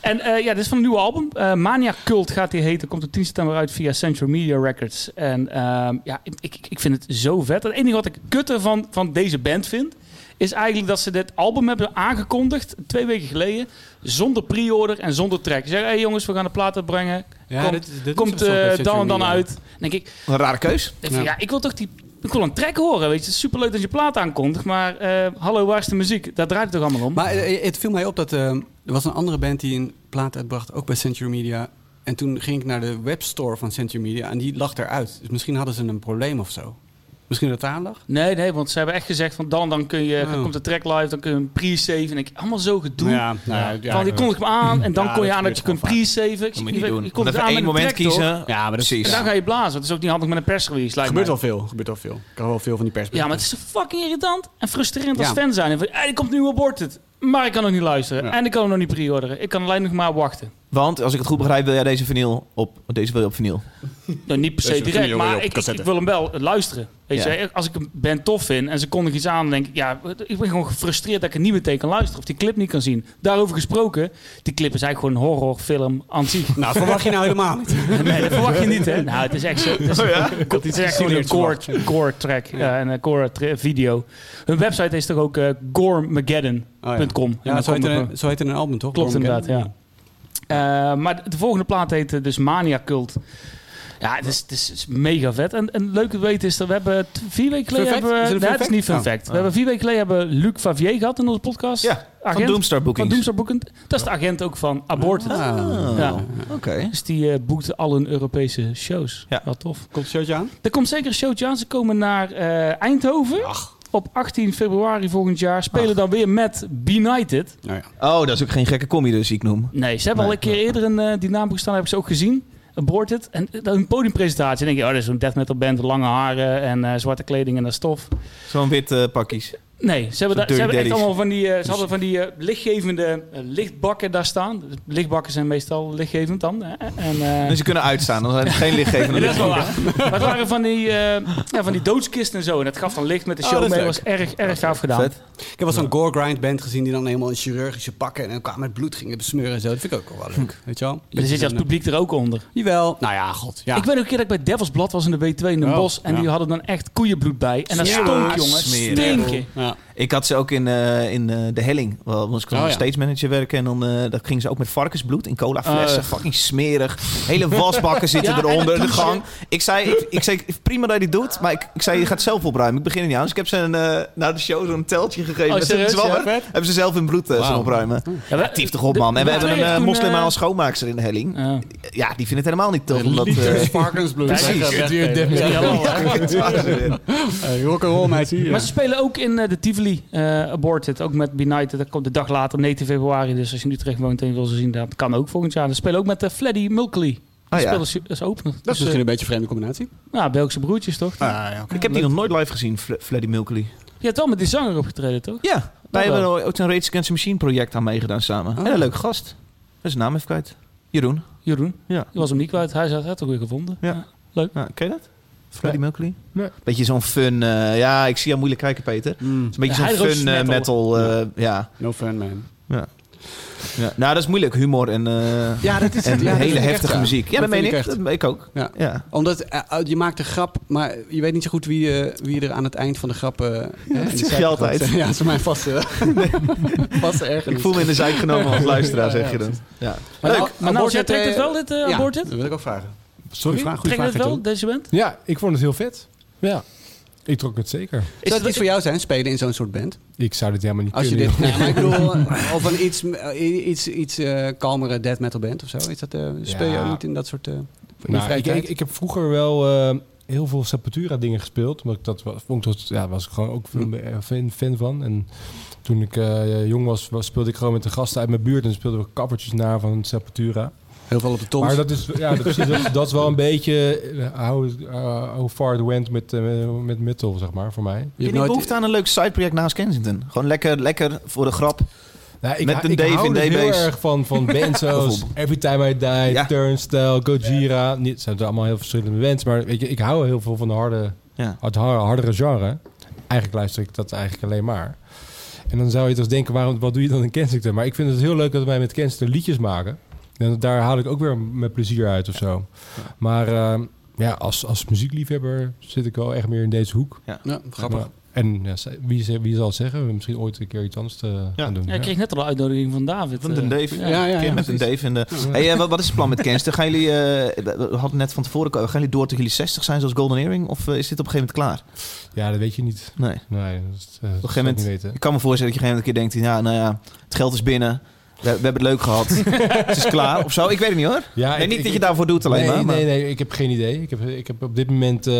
En eh, ja, dit is van een nieuwe album. Eh, Mania Cult gaat die heten. Komt op 10 september uit via Central Media Records. En ehm, ja, ik, ik, ik vind het zo vet. Het enige wat ik kutte van, van deze band vind... is eigenlijk dat ze dit album hebben aangekondigd... twee weken geleden... zonder pre-order en zonder track. Ze zeggen, hey jongens, we gaan de plaat uitbrengen. Ja, komt dit- dit komt eh, dan en dan uit. Dan denk ik, Een rare keus. ik, Ja. ja. ik wil toch die... Ik wil een track horen, weet je. Het is superleuk dat je plaat aankondigt, maar eh, hallo, waar is de muziek? Daar draait het toch allemaal om? Maar eh, het viel mij op dat eh, er was een andere band die een plaat uitbracht, ook bij Century Media. En toen ging ik naar de webstore van Century Media en die lag eruit. Dus misschien hadden ze een probleem of zo. Misschien dat het lag? Nee, nee, want ze hebben echt gezegd van dan, dan kun je, Oh. komt de track live, dan kun je een pre-save. En ik, allemaal zo gedoe. Ja, nou ja, ja, van, je ja. kondigt hem aan en dan Ja, kon je dat aan dat je kunt pre-saven. Ik Dat je niet je, doen. je Even het aan één moment track, toch? kiezen. Ja, maar dat is, Precies. En dan ga je blazen. Het is ook niet handig met een persrelease, lijkt gebeurt wel veel. Gebeurt wel veel. Ik kan wel veel van die pers. Ja, maar het is zo fucking irritant en frustrerend als Ja. fan zijn. En van, hey, er komt nu aborted. Maar ik kan nog niet luisteren. Ja. En ik kan hem nog niet pre-orderen. Ik kan alleen nog maar wachten. Want, als ik het goed begrijp, wil jij deze vinyl op... Deze wil je op vinyl. Nou, niet per se direct, maar ik, ik, cassette. ik wil hem wel luisteren. Weet Ja. je, als ik een band tof vind en ze kondigen iets aan, dan denk ik, ja, ik ben gewoon gefrustreerd dat ik er niet meteen kan luisteren of die clip niet kan zien. Daarover gesproken, die clip is eigenlijk gewoon een horrorfilm aan zich. Nou, verwacht je nou helemaal niet. Nee, dat verwacht je niet, hè? Nou, het is echt zo. Het is, het is echt gewoon een core, core track ja, en een core tra- video. Hun website is toch ook eh goremageddon.com. Oh, ja. Ja, zo heet, een, zo heet een album, toch? Klopt inderdaad, ja. Eh, maar de volgende plaat heet eh, dus Mania Cult. Ja, het is, het is, het is mega vet. En, en leuk te weten is dat we hebben vier weken geleden... Hebben, Is we, het een nee, fun het is niet fun fact? fact. We hebben vier weken geleden hebben Luc Favier gehad in onze podcast. Ja, van. Doomstar Van Bookings. Doomstar Bookings. Dat is de agent ook van Aborted. Ah. Ja. Oké. Dus die eh boekte al hun Europese shows. Ja. Wat tof. Komt het showtje aan? Er komt zeker een showtje aan. Ze komen naar eh, Eindhoven. Op 18 februari volgend jaar. Spelen dan weer met Benighted. Nou ja. Oh, dat is ook geen gekke comedy dus, ik noem. Nee, ze hebben al een keer eerder een uh, dynamo gestaan. Heb ik ze ook gezien. Aborted. En uh, een podiumpresentatie. Dan denk je, oh, dat is een death metal band. Lange haren en uh, zwarte kleding en dat stof. Zo'n wit uh, pakjes. Nee, ze hebben, da- ze hebben echt allemaal van die, uh, ze hadden van die uh, lichtgevende uh, lichtbakken daar staan. Lichtbakken zijn meestal lichtgevend dan. Hè? En, uh, dus ze kunnen uitstaan, dan zijn het geen lichtgevende dat is wel waar. Maar het waren van die, uh, ja, van die doodskisten en zo. En dat gaf dan licht met de show Oh, dat mee. leuk. was erg, erg gaaf gedaan. Vet. Ik heb wel zo'n gore grind band gezien die dan helemaal in chirurgische pakken en elkaar met bloed gingen besmeuren en zo. Dat vind ik ook wel leuk. Weet je wel? Dan zit je als publiek er ook onder. Jawel. Nou ja, god. Ja. Ik weet ook een keer dat ik bij Devil's Blad was in de W2 in Den Oh, Bosch. En ja. die hadden dan echt koeienbloed bij. En dat Ja, stonk, jongen. smerig. Stinken. Ja. Ik had ze ook in, uh, in uh, de helling. Wel, moest ik dan Oh, als ja. stage manager werken. En dan uh, dat gingen ze ook met varkensbloed in cola flessen. Uh. fucking smerig. Hele wasbakken zitten Ja, eronder in de gang. Ik zei, ik, ik zei, prima dat je dit doet. Maar ik, ik zei, je gaat zelf opruimen. Ik begin er niet aan. Dus ik heb ze een, uh, na de show zo'n teltje gegeven. Oh, serieus? zwammer. Ja, hebben ze zelf hun bloed uh, zien opruimen. Ja, Ja, tief toch op, man. En we hebben een uh, moslimale schoonmaakster in de helling. Ja. Ja, die vindt het helemaal niet tof. Omdat, varkensbloed. Precies. Ja, rock'n'roll. Maar ze spelen ook in eh, de Tivoli eh, Aborted. Ook met Benighted. Dat komt de dag later, 19 februari. Dus als je nu terecht woont en je wil ze zien, dat kan ook volgend jaar. Ze spelen ook met uh, Fleddy Mulkley. Ah, Die ja. spelen als, opener. Dat is Dus, misschien eh, een beetje een vreemde combinatie. nou, Belgische broertjes toch? Ah, ja. Ik heb die nog nooit live gezien, Fle- Freddie Mercury. Je hebt wel met die zanger opgetreden, toch? Ja, wij wel. hebben ook een Rage Against the Machine project aan meegedaan samen. Oh. Hele leuke gast. Dat is zijn naam even kwijt. Jeroen. Jeroen. Ja. Die was hem niet kwijt. Hij zei, hij had toch weer gevonden. Ja. Ja, ken je dat? Freddie Mercury? Nee. Beetje zo'n fun... eh, ja, ik zie jou moeilijk kijken, Peter. Het Mm, is een beetje Ja, zo'n fun eh, metal. metal. eh, ja. no fan, man. ja. Ja. Nou, dat is moeilijk. Humor en, eh, Ja, dat is en ja, dat hele echt heftige muziek. Ja, dat, meen ik. echt. Dat, ik ook. Ja. Ja. Omdat eh, je maakt een grap, maar je weet niet zo goed wie, eh, wie er aan het eind van de grap... eh, in de zeg je altijd. Ja, dat is voor mij vast, vaste ergernis. Ik voel me in de zijk genomen als luisteraar, Ja, ja, zeg je dan. Ja. Maar Leuk. Maar nou, jij trekt het wel, dit uh, ja, dat wil ik ook vragen. Sorry? Goeie vraag, goeie Trek je vraag, het wel, deze band? Ja, ik vond het heel vet. Ja, ik trok het zeker. Zou het iets voor jou zijn, spelen in zo'n soort band? Ik zou dit helemaal niet Als je kunnen. dit, nee, maar ik bedoel, of een iets, eh, iets, iets eh, kalmere death metal band of zo. Is dat, eh, speel je Ja. ook niet in dat soort... je Nou, vrije ik, tijd? ik, ik heb vroeger wel eh, heel veel Sepultura dingen gespeeld. Omdat ik dat vond ik dat, ja, was ik gewoon ook Hm. een fan, fan van. En toen ik eh, jong was, was, speelde ik gewoon met de gasten uit mijn buurt en speelden we covertjes na van Sepultura. Heel veel op de toms. Maar dat is, ja, dat, precies, dat, dat is wel een beetje eh, how, uh, how far it went met, eh, met metal, zeg maar, voor mij. je Je hebt nooit... behoefte aan een leuk sideproject naast Kensington. Gewoon lekker, lekker voor de grap. Nou, ik, Met hou- een ik Dave in dus heel erg van, van Bijvoorbeeld. Every Time I Die, Ja. Turnstile, Gojira. Niet, het zijn allemaal heel verschillende bands, maar weet je, ik hou heel veel van de harde, Ja. het hardere genre. Eigenlijk luister ik dat eigenlijk alleen maar. En dan zou je dus denken, waarom, wat doe je dan in Kensington? Maar ik vind het heel leuk dat wij met Kensington liedjes maken. En daar haal ik ook weer met plezier uit of zo. Maar eh, ja, als, als muziekliefhebber zit ik wel echt meer in deze hoek. Ja, grappig. Maar- en ja, wie, wie zal het zeggen? We misschien ooit een keer iets anders te gaan doen. Ja, ik kreeg net al een uitnodiging van David. Van eh, den Dave. ja. Ja, ja, Een ja, met een. Dave in de... Hey, eh, wat, wat is het plan met Kensington? Gaan jullie... eh, we hadden net van tevoren... Gaan jullie door tot jullie 60 zijn zoals Golden Earring? Of eh, is dit op een gegeven moment klaar? Ja, dat weet je niet. Nee. Nee, dat, eh, Op een gegeven moment... niet weten. Ik kan me voorstellen dat je op een gegeven moment een keer denkt... Ja, nou ja, het geld is binnen. We, we hebben het leuk gehad. het is klaar of zo. Ik weet het niet hoor. Ja, nee, ik- niet ik- dat je daarvoor doet alleen nee, maar. maar- Nee, nee, ik heb geen idee. Ik heb, ik heb op dit moment eh,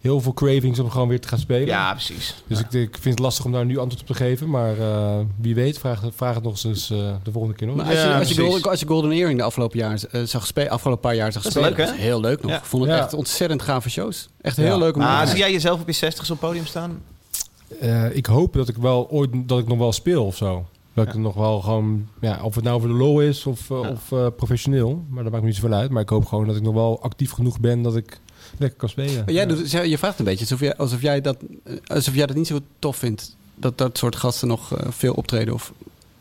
heel veel cravings om gewoon weer te gaan spelen. Ja, precies. Dus ik, ik vind het lastig om daar nu antwoord op te geven. Maar eh, wie weet, vraag, vraag het nog eens eh, de volgende keer nog. Maar als, Ja, je, als, je. Golden, als je Golden Earring de afgelopen, jaar, eh, zag spelen, afgelopen paar jaar zag Dat spelen, leuk, hè? dat is heel leuk nog. Ja. Ik vond het Ja. echt ontzettend gave shows. Echt Ja. heel leuk om Ah, zie jij jezelf op je 60 op het podium staan? Eh, ik hoop dat ik wel ooit dat ik nog wel speel of zo. Dat ik Ja. er nog wel gewoon, ja, of het nou voor de lol is of, eh, Ja. of eh, professioneel. Maar dat maakt me niet zoveel uit. Maar ik hoop gewoon dat ik nog wel actief genoeg ben dat ik lekker kan spelen. Maar jij Ja. doet, je vraagt een beetje alsof jij, alsof, jij dat, alsof jij dat niet zo tof vindt. Dat dat soort gasten nog eh, veel optreden of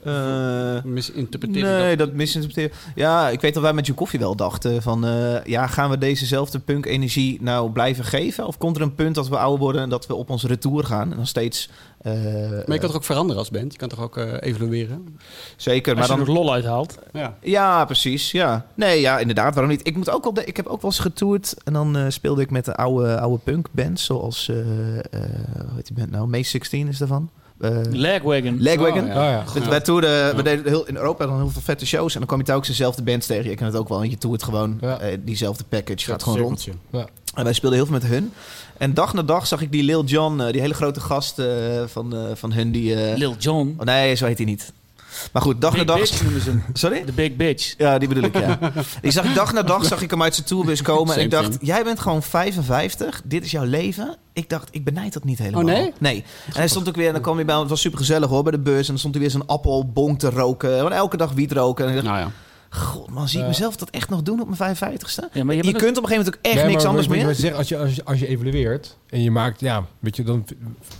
Eh, misinterpreteren. nee, dat misinterpreteren. Ja, ik weet dat wij met je koffie wel dachten van... eh, ja, gaan we dezezelfde punk-energie nou blijven geven? Of komt er een punt dat we ouder worden en dat we op onze retour gaan? En dan steeds... eh, Maar je kan toch ook veranderen als band? Je kan toch ook eh, evalueren? Zeker, maar Als je dan... er lol uithaalt. Ja. Ja, precies. Ja. Nee, ja, inderdaad. Waarom niet? Ik, moet ook wel de- ik heb ook wel eens getoerd. En dan eh, speelde ik met de oude, oude punkbands. Zoals, eh eh, hoe heet die band nou? May 16 is daarvan. Eh Lagwagon. Legwagon. Oh, Oh, ja. We, wij toerden, we deden heel, in Europa dan heel veel vette shows. En dan kwam je telkens dezelfde bands tegen. Je kent het ook wel. En je toert gewoon Ja. diezelfde package. Gaat gewoon rond. Cirkeltje. En wij speelden heel veel met hun. En dag na dag zag ik die Lil Jon, eh, die hele grote gast eh, van, eh, van hun. Die, Lil Jon. oh, nee, zo heet hij niet. Maar goed, dag Big na dag... Noemen ze. Sorry? De Big Bitch. Ja, die bedoel ik, ja. Die zag ik dag na dag zag ik hem uit zijn tourbus komen. en ik dacht, jij bent gewoon 55. Dit is jouw leven. Ik dacht, ik benijd dat niet helemaal. Oh, nee? Nee. En hij stond ook weer, en dan kwam hij bij. Het was super gezellig hoor, bij de bus. En dan stond hij weer zo'n appelbonk te roken. Gewoon elke dag wiet roken. En ik dacht, Nou ja. God man, zie ik mezelf dat echt nog doen op mijn 55ste? Ja, maar je kunt op een gegeven moment ook echt Nee, niks maar anders meer. als, je, als, je, als je evalueert en je maakt, ja, weet je, dan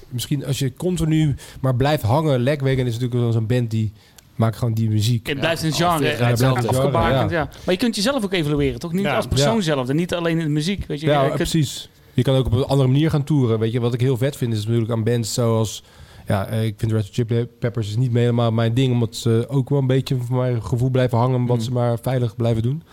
misschien als je continu maar blijft hangen. Legwagon is natuurlijk wel zo'n band die maakt gewoon die muziek. Het blijft een Ja, genre ja, het blijft een genre, afgebakend, ja. ja. Maar je kunt jezelf ook evalueren, toch? Niet Ja. als persoon Ja. zelf en niet alleen in de muziek. Weet je, Ja, je kunt- precies. Je kan ook op een andere manier gaan toeren. Weet je, wat ik heel vet vind is natuurlijk aan bands zoals... Ja, eh, ik vind Red Hot Chili Peppers is niet helemaal mijn ding... omdat ze ook wel een beetje voor mijn gevoel blijven hangen... wat Mm. ze maar veilig blijven doen.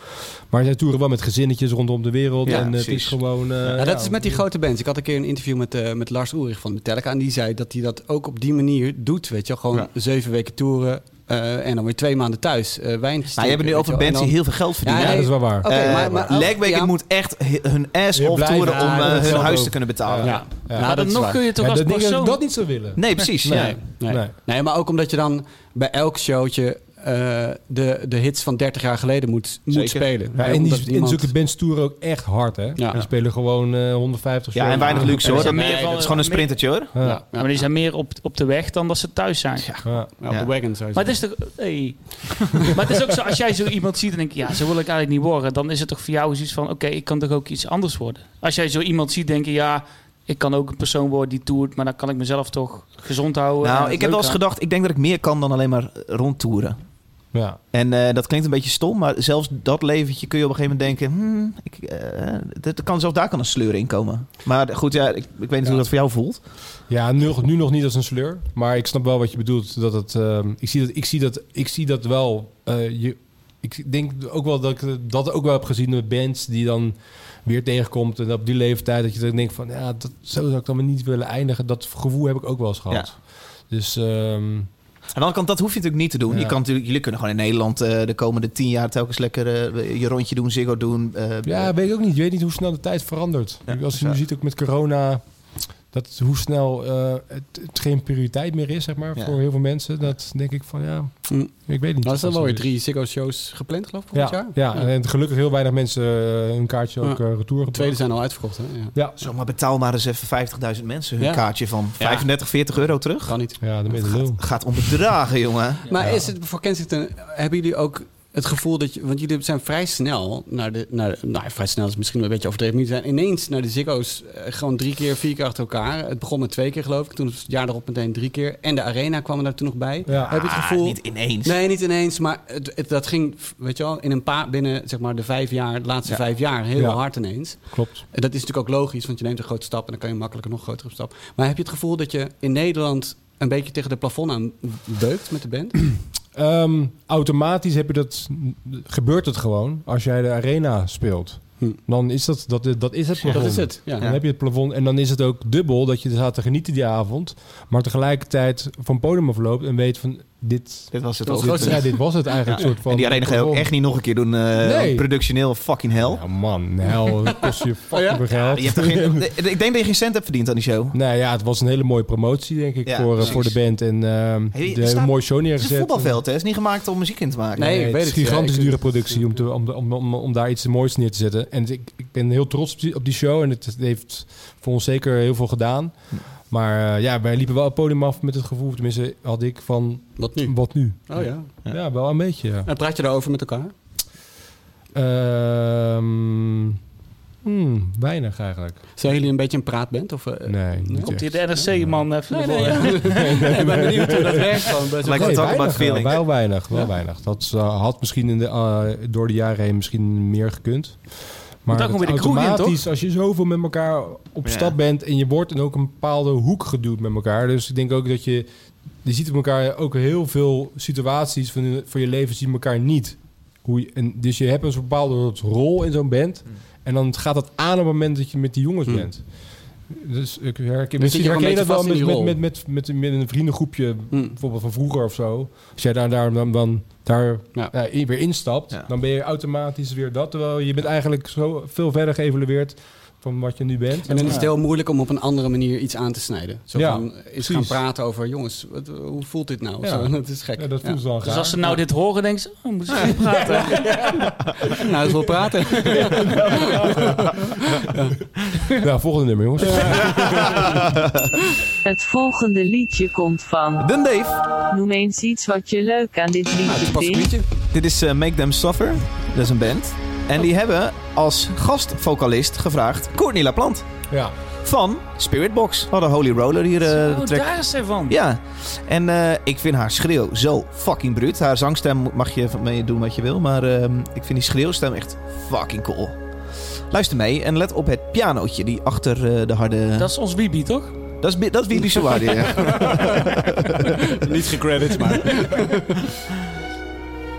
Maar zij toeren wel met gezinnetjes rondom de wereld. Ja, en eh, het is gewoon... eh, Ja, dat ja, is met die grote bands. Ik had een keer een interview met, eh, met Lars Ulrich van Metallica. En die zei dat hij dat ook op die manier doet. Weet je, wel. gewoon Ja. zeven weken toeren. Eh, en dan weer twee maanden thuis. eh wijn Nou, je hebt nu over wel. bands die heel veel geld verdienen. Ja, nee, dat is wel waar. Oké, Eh, maar- maar- ja. moet echt hun ass Je off blijft- toeren om hun huis ook. te kunnen betalen. Ja. Ja. Ja. Nou, maar dat nog kun je toch Ja, als dat persoon... dat niet zo willen. Nee, precies. Nee. Nee. Nee. maar ook omdat je dan bij elk showtje eh, de, de hits van 30 jaar geleden moet, moet spelen. Ja, en die, niemand- zulke bands toeren ook echt hard, hè? Ja. Die spelen gewoon eh 150 Ja, en weinig luxe hoor. Dat, is gewoon een sprintertje hoor. Ja. Ja, Ja. ja, Maar die zijn meer op, op de weg dan dat ze thuis zijn. Ja. ja, op de wagon zou je Maar het is toch... Hey. maar het is ook zo, als jij zo iemand ziet en denk je, ja, zo wil ik eigenlijk niet worden. Dan is het toch voor jou zoiets van, oké, ik kan toch ook iets anders worden. Als jij zo iemand ziet, denk je, ja, ik kan ook een persoon worden die toert. Maar dan kan ik mezelf toch gezond houden. en Nou, ik heb wel eens gedacht, ik denk dat ik meer kan dan alleen maar rondtoeren. Ja. En eh, dat klinkt een beetje stom, maar zelfs dat leventje kun je op een gegeven moment denken... Hmm, ik, eh, dat kan, zelfs daar kan een sleur in komen. Maar goed, ja, ik, ik weet niet hoe dat voor jou voelt. Ja, nu, nu nog niet als een sleur. Maar ik snap wel wat je bedoelt. Dat het, ehm, ik, zie dat, ik, zie dat, ik zie dat wel. eh, je, ik denk ook wel dat ik dat ook wel heb gezien met bands die dan weer tegenkomt. En op die leeftijd dat je dan denkt van... Ja, dat, zo zou ik dan maar niet willen eindigen. Dat gevoel heb ik ook wel eens gehad. Dus ehm, Aan de andere kant, dat hoef je natuurlijk niet te doen. Ja. Je kan natuurlijk, jullie kunnen gewoon in Nederland eh, de komende tien jaar telkens lekker eh, je rondje doen, Ziggo doen. eh, ja, weet ik ook niet. Je weet niet hoe snel de tijd verandert. Ja, Als je nu ziet ook met corona... Dat hoe snel eh, het, het geen prioriteit meer is, zeg maar, Ja. voor heel veel mensen. Dat denk ik van, ja, Hm. ik weet niet. Nou, er zijn dat wel weer drie Ziggo-shows gepland, geloof ik, volgend Ja, jaar. ja, en gelukkig heel weinig mensen eh, hun kaartje ook eh, retour De tweede zijn al uitverkocht, hè? Ja. Ja, Zo, maar betaal maar eens even 50.000 mensen hun Ja. kaartje van 35, 40 euro terug. Kan niet. ja, de lul. Gaat om bedragen, jongen. Maar Ja. is het voor Kensington, hebben jullie ook het gevoel dat je, want jullie zijn vrij snel naar de, naar, nou vrij snel is misschien wel een beetje overdreven, maar zijn ineens naar de Ziggo's eh, gewoon drie keer, vier keer achter elkaar. Het begon met twee keer geloof ik, toen het jaar erop meteen drie keer. En de Arena kwam er daar toen nog bij. Ja. Heb je het Ah, gevoel? niet ineens. Nee, niet ineens, maar het, het- dat ging, weet je wel, in een paar, binnen zeg maar de vijf jaar, de laatste Ja. vijf jaar, heel Ja. hard ineens. Klopt. En dat is natuurlijk ook logisch, want je neemt een grote stap en dan kan je makkelijker nog grotere stap. Maar heb je het gevoel dat je in Nederland een beetje tegen de plafond aan beukt met de band? Ehm, automatisch heb je dat, gebeurt het gewoon als jij de arena speelt. Hm. Dan is dat, dat, dat is het plafond. Dat is het. Ja. Dan heb je het plafond en dan is het ook dubbel dat je er staat te genieten die avond, maar tegelijkertijd van het podium afloopt en weet van dit, Dit was het ook. was dit, ja, dit was het eigenlijk. Ja. Soort van En die arena ga je ook echt niet nog een keer doen. eh Nee. Productioneel fucking hell. Ja, man, hel, dat kost je fucking veel geld. Je hebt er geen, ik denk dat je geen cent hebt verdiend aan die show. Nou ja, het was een hele mooie promotie, denk ik, Ja, voor, eh, precies. voor de band. En ehm Hey, er hele staat- mooie show Het is neergezet. een voetbalveld, hè? Het is niet gemaakt om muziek in te maken. Nee, ik weet het is een gigantisch dure productie om, te, om, om, om, om daar iets moois neer te zetten. En ik, ik ben heel trots op die, op die show en het, het heeft voor ons zeker heel veel gedaan. Maar eh, ja, wij liepen wel het podium af met het gevoel, tenminste had ik van, Wat nu? wat nu? Oh ja. Ja, wel een beetje, ja. En praat je daarover met elkaar? Ehm, hmm, weinig eigenlijk. Zijn jullie een beetje een praatband? Of, eh, Nee, niet Komt hier de NRC-man even Nee, nee, ja. ik ben benieuwd hoe dat werkt. About weinig, feeling. wel, weinig, wel Ja? weinig. Dat eh, had misschien in de, eh, door de jaren heen misschien meer gekund. Maar het weer de kroeg in, automatisch, als je zoveel met elkaar op Ja. stap bent en je wordt in ook een bepaalde hoek geduwd met elkaar. Dus ik denk ook dat je, je ziet op elkaar ook heel veel situaties van, je- van je leven zien elkaar niet. Hoe je, en, dus je hebt een bepaalde rol in zo'n band. Hmm. En dan gaat het aan op het moment dat je met die jongens Hmm. bent. Dus ik herken, zit misschien herken je dat wel met, met, met, met, met, met een vriendengroepje, Hm. bijvoorbeeld van vroeger of zo. Als jij daar, daar dan, dan daar Ja. in- weer instapt, Ja. dan ben je automatisch weer dat. Terwijl je bent eigenlijk zo veel verder geëvalueerd van wat je nu bent. En dan is het heel moeilijk om op een andere manier iets aan te snijden. Zo Ja, van, eens precies. gaan praten over, jongens, wat, hoe voelt dit nou? Ja. Zo, dat is gek. Ja, dat Ja. voelt wel Dus als ze nou dit horen, denken ze, oh, moeten ze praten. Nou, wel praten. Ja, volgende nummer, jongens. Het volgende liedje komt van. Dun Dave. Noem eens iets wat je leuk aan dit Nou, liedje een vindt. Dit is eh, Make Them Suffer. Dat is een band. En die hebben als gastvocalist gevraagd Courtney LaPlante Ja. van Spiritbox. We hadden Holy Roller hier. eh, de oh, track. daar is zij van. Ja, en eh, ik vind haar schreeuw zo fucking bruut. Haar zangstem mag je van mee doen wat je wil, maar ehm, ik vind die schreeuwstem echt fucking cool. Luister mee en let op het pianootje die achter eh, de harde... Dat is ons Bibi, toch? dat is, dat is Bibi Sawadi, ja. Niet gecredit, maar...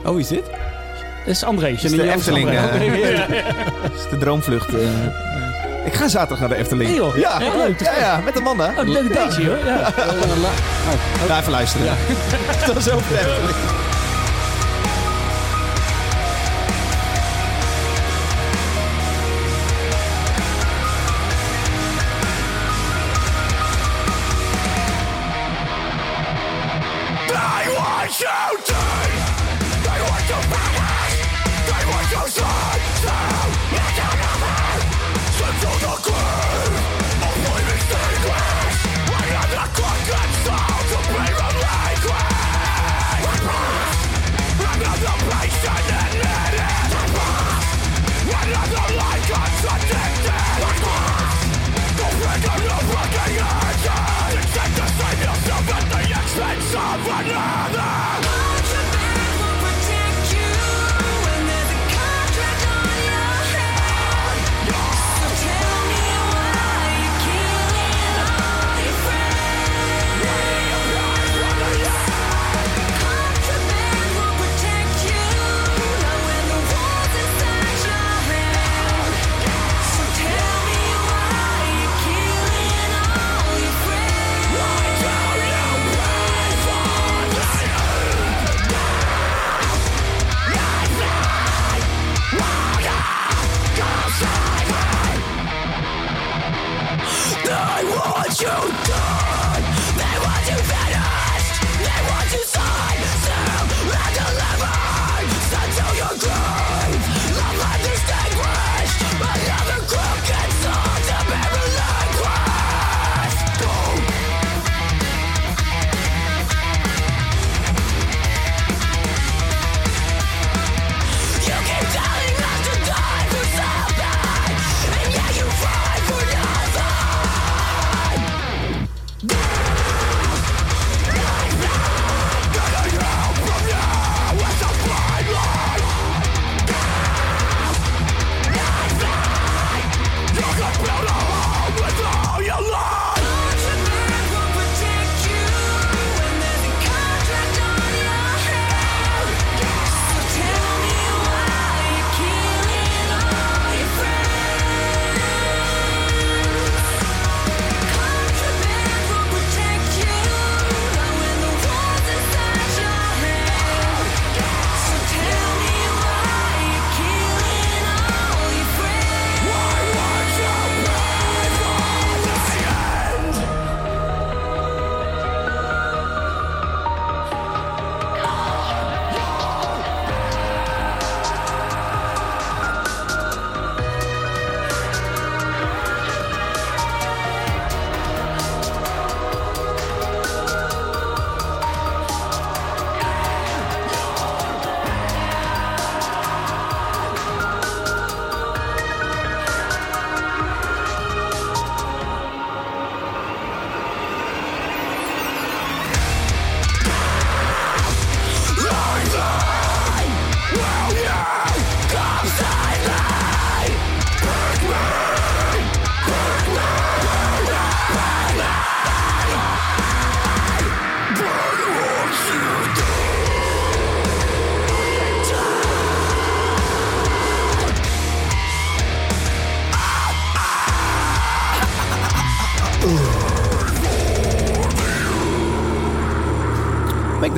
Oh, wie is dit? Dat is André. Dat is de Efteling. André. eh, dat is de droomvlucht. eh. Ik ga zaterdag naar de Efteling. Nee, joh. Ja, leuk. ja, ja, met Amanda. Oh, leuk dateje hoor. Ja. Luisteren. dat is over de Efteling. die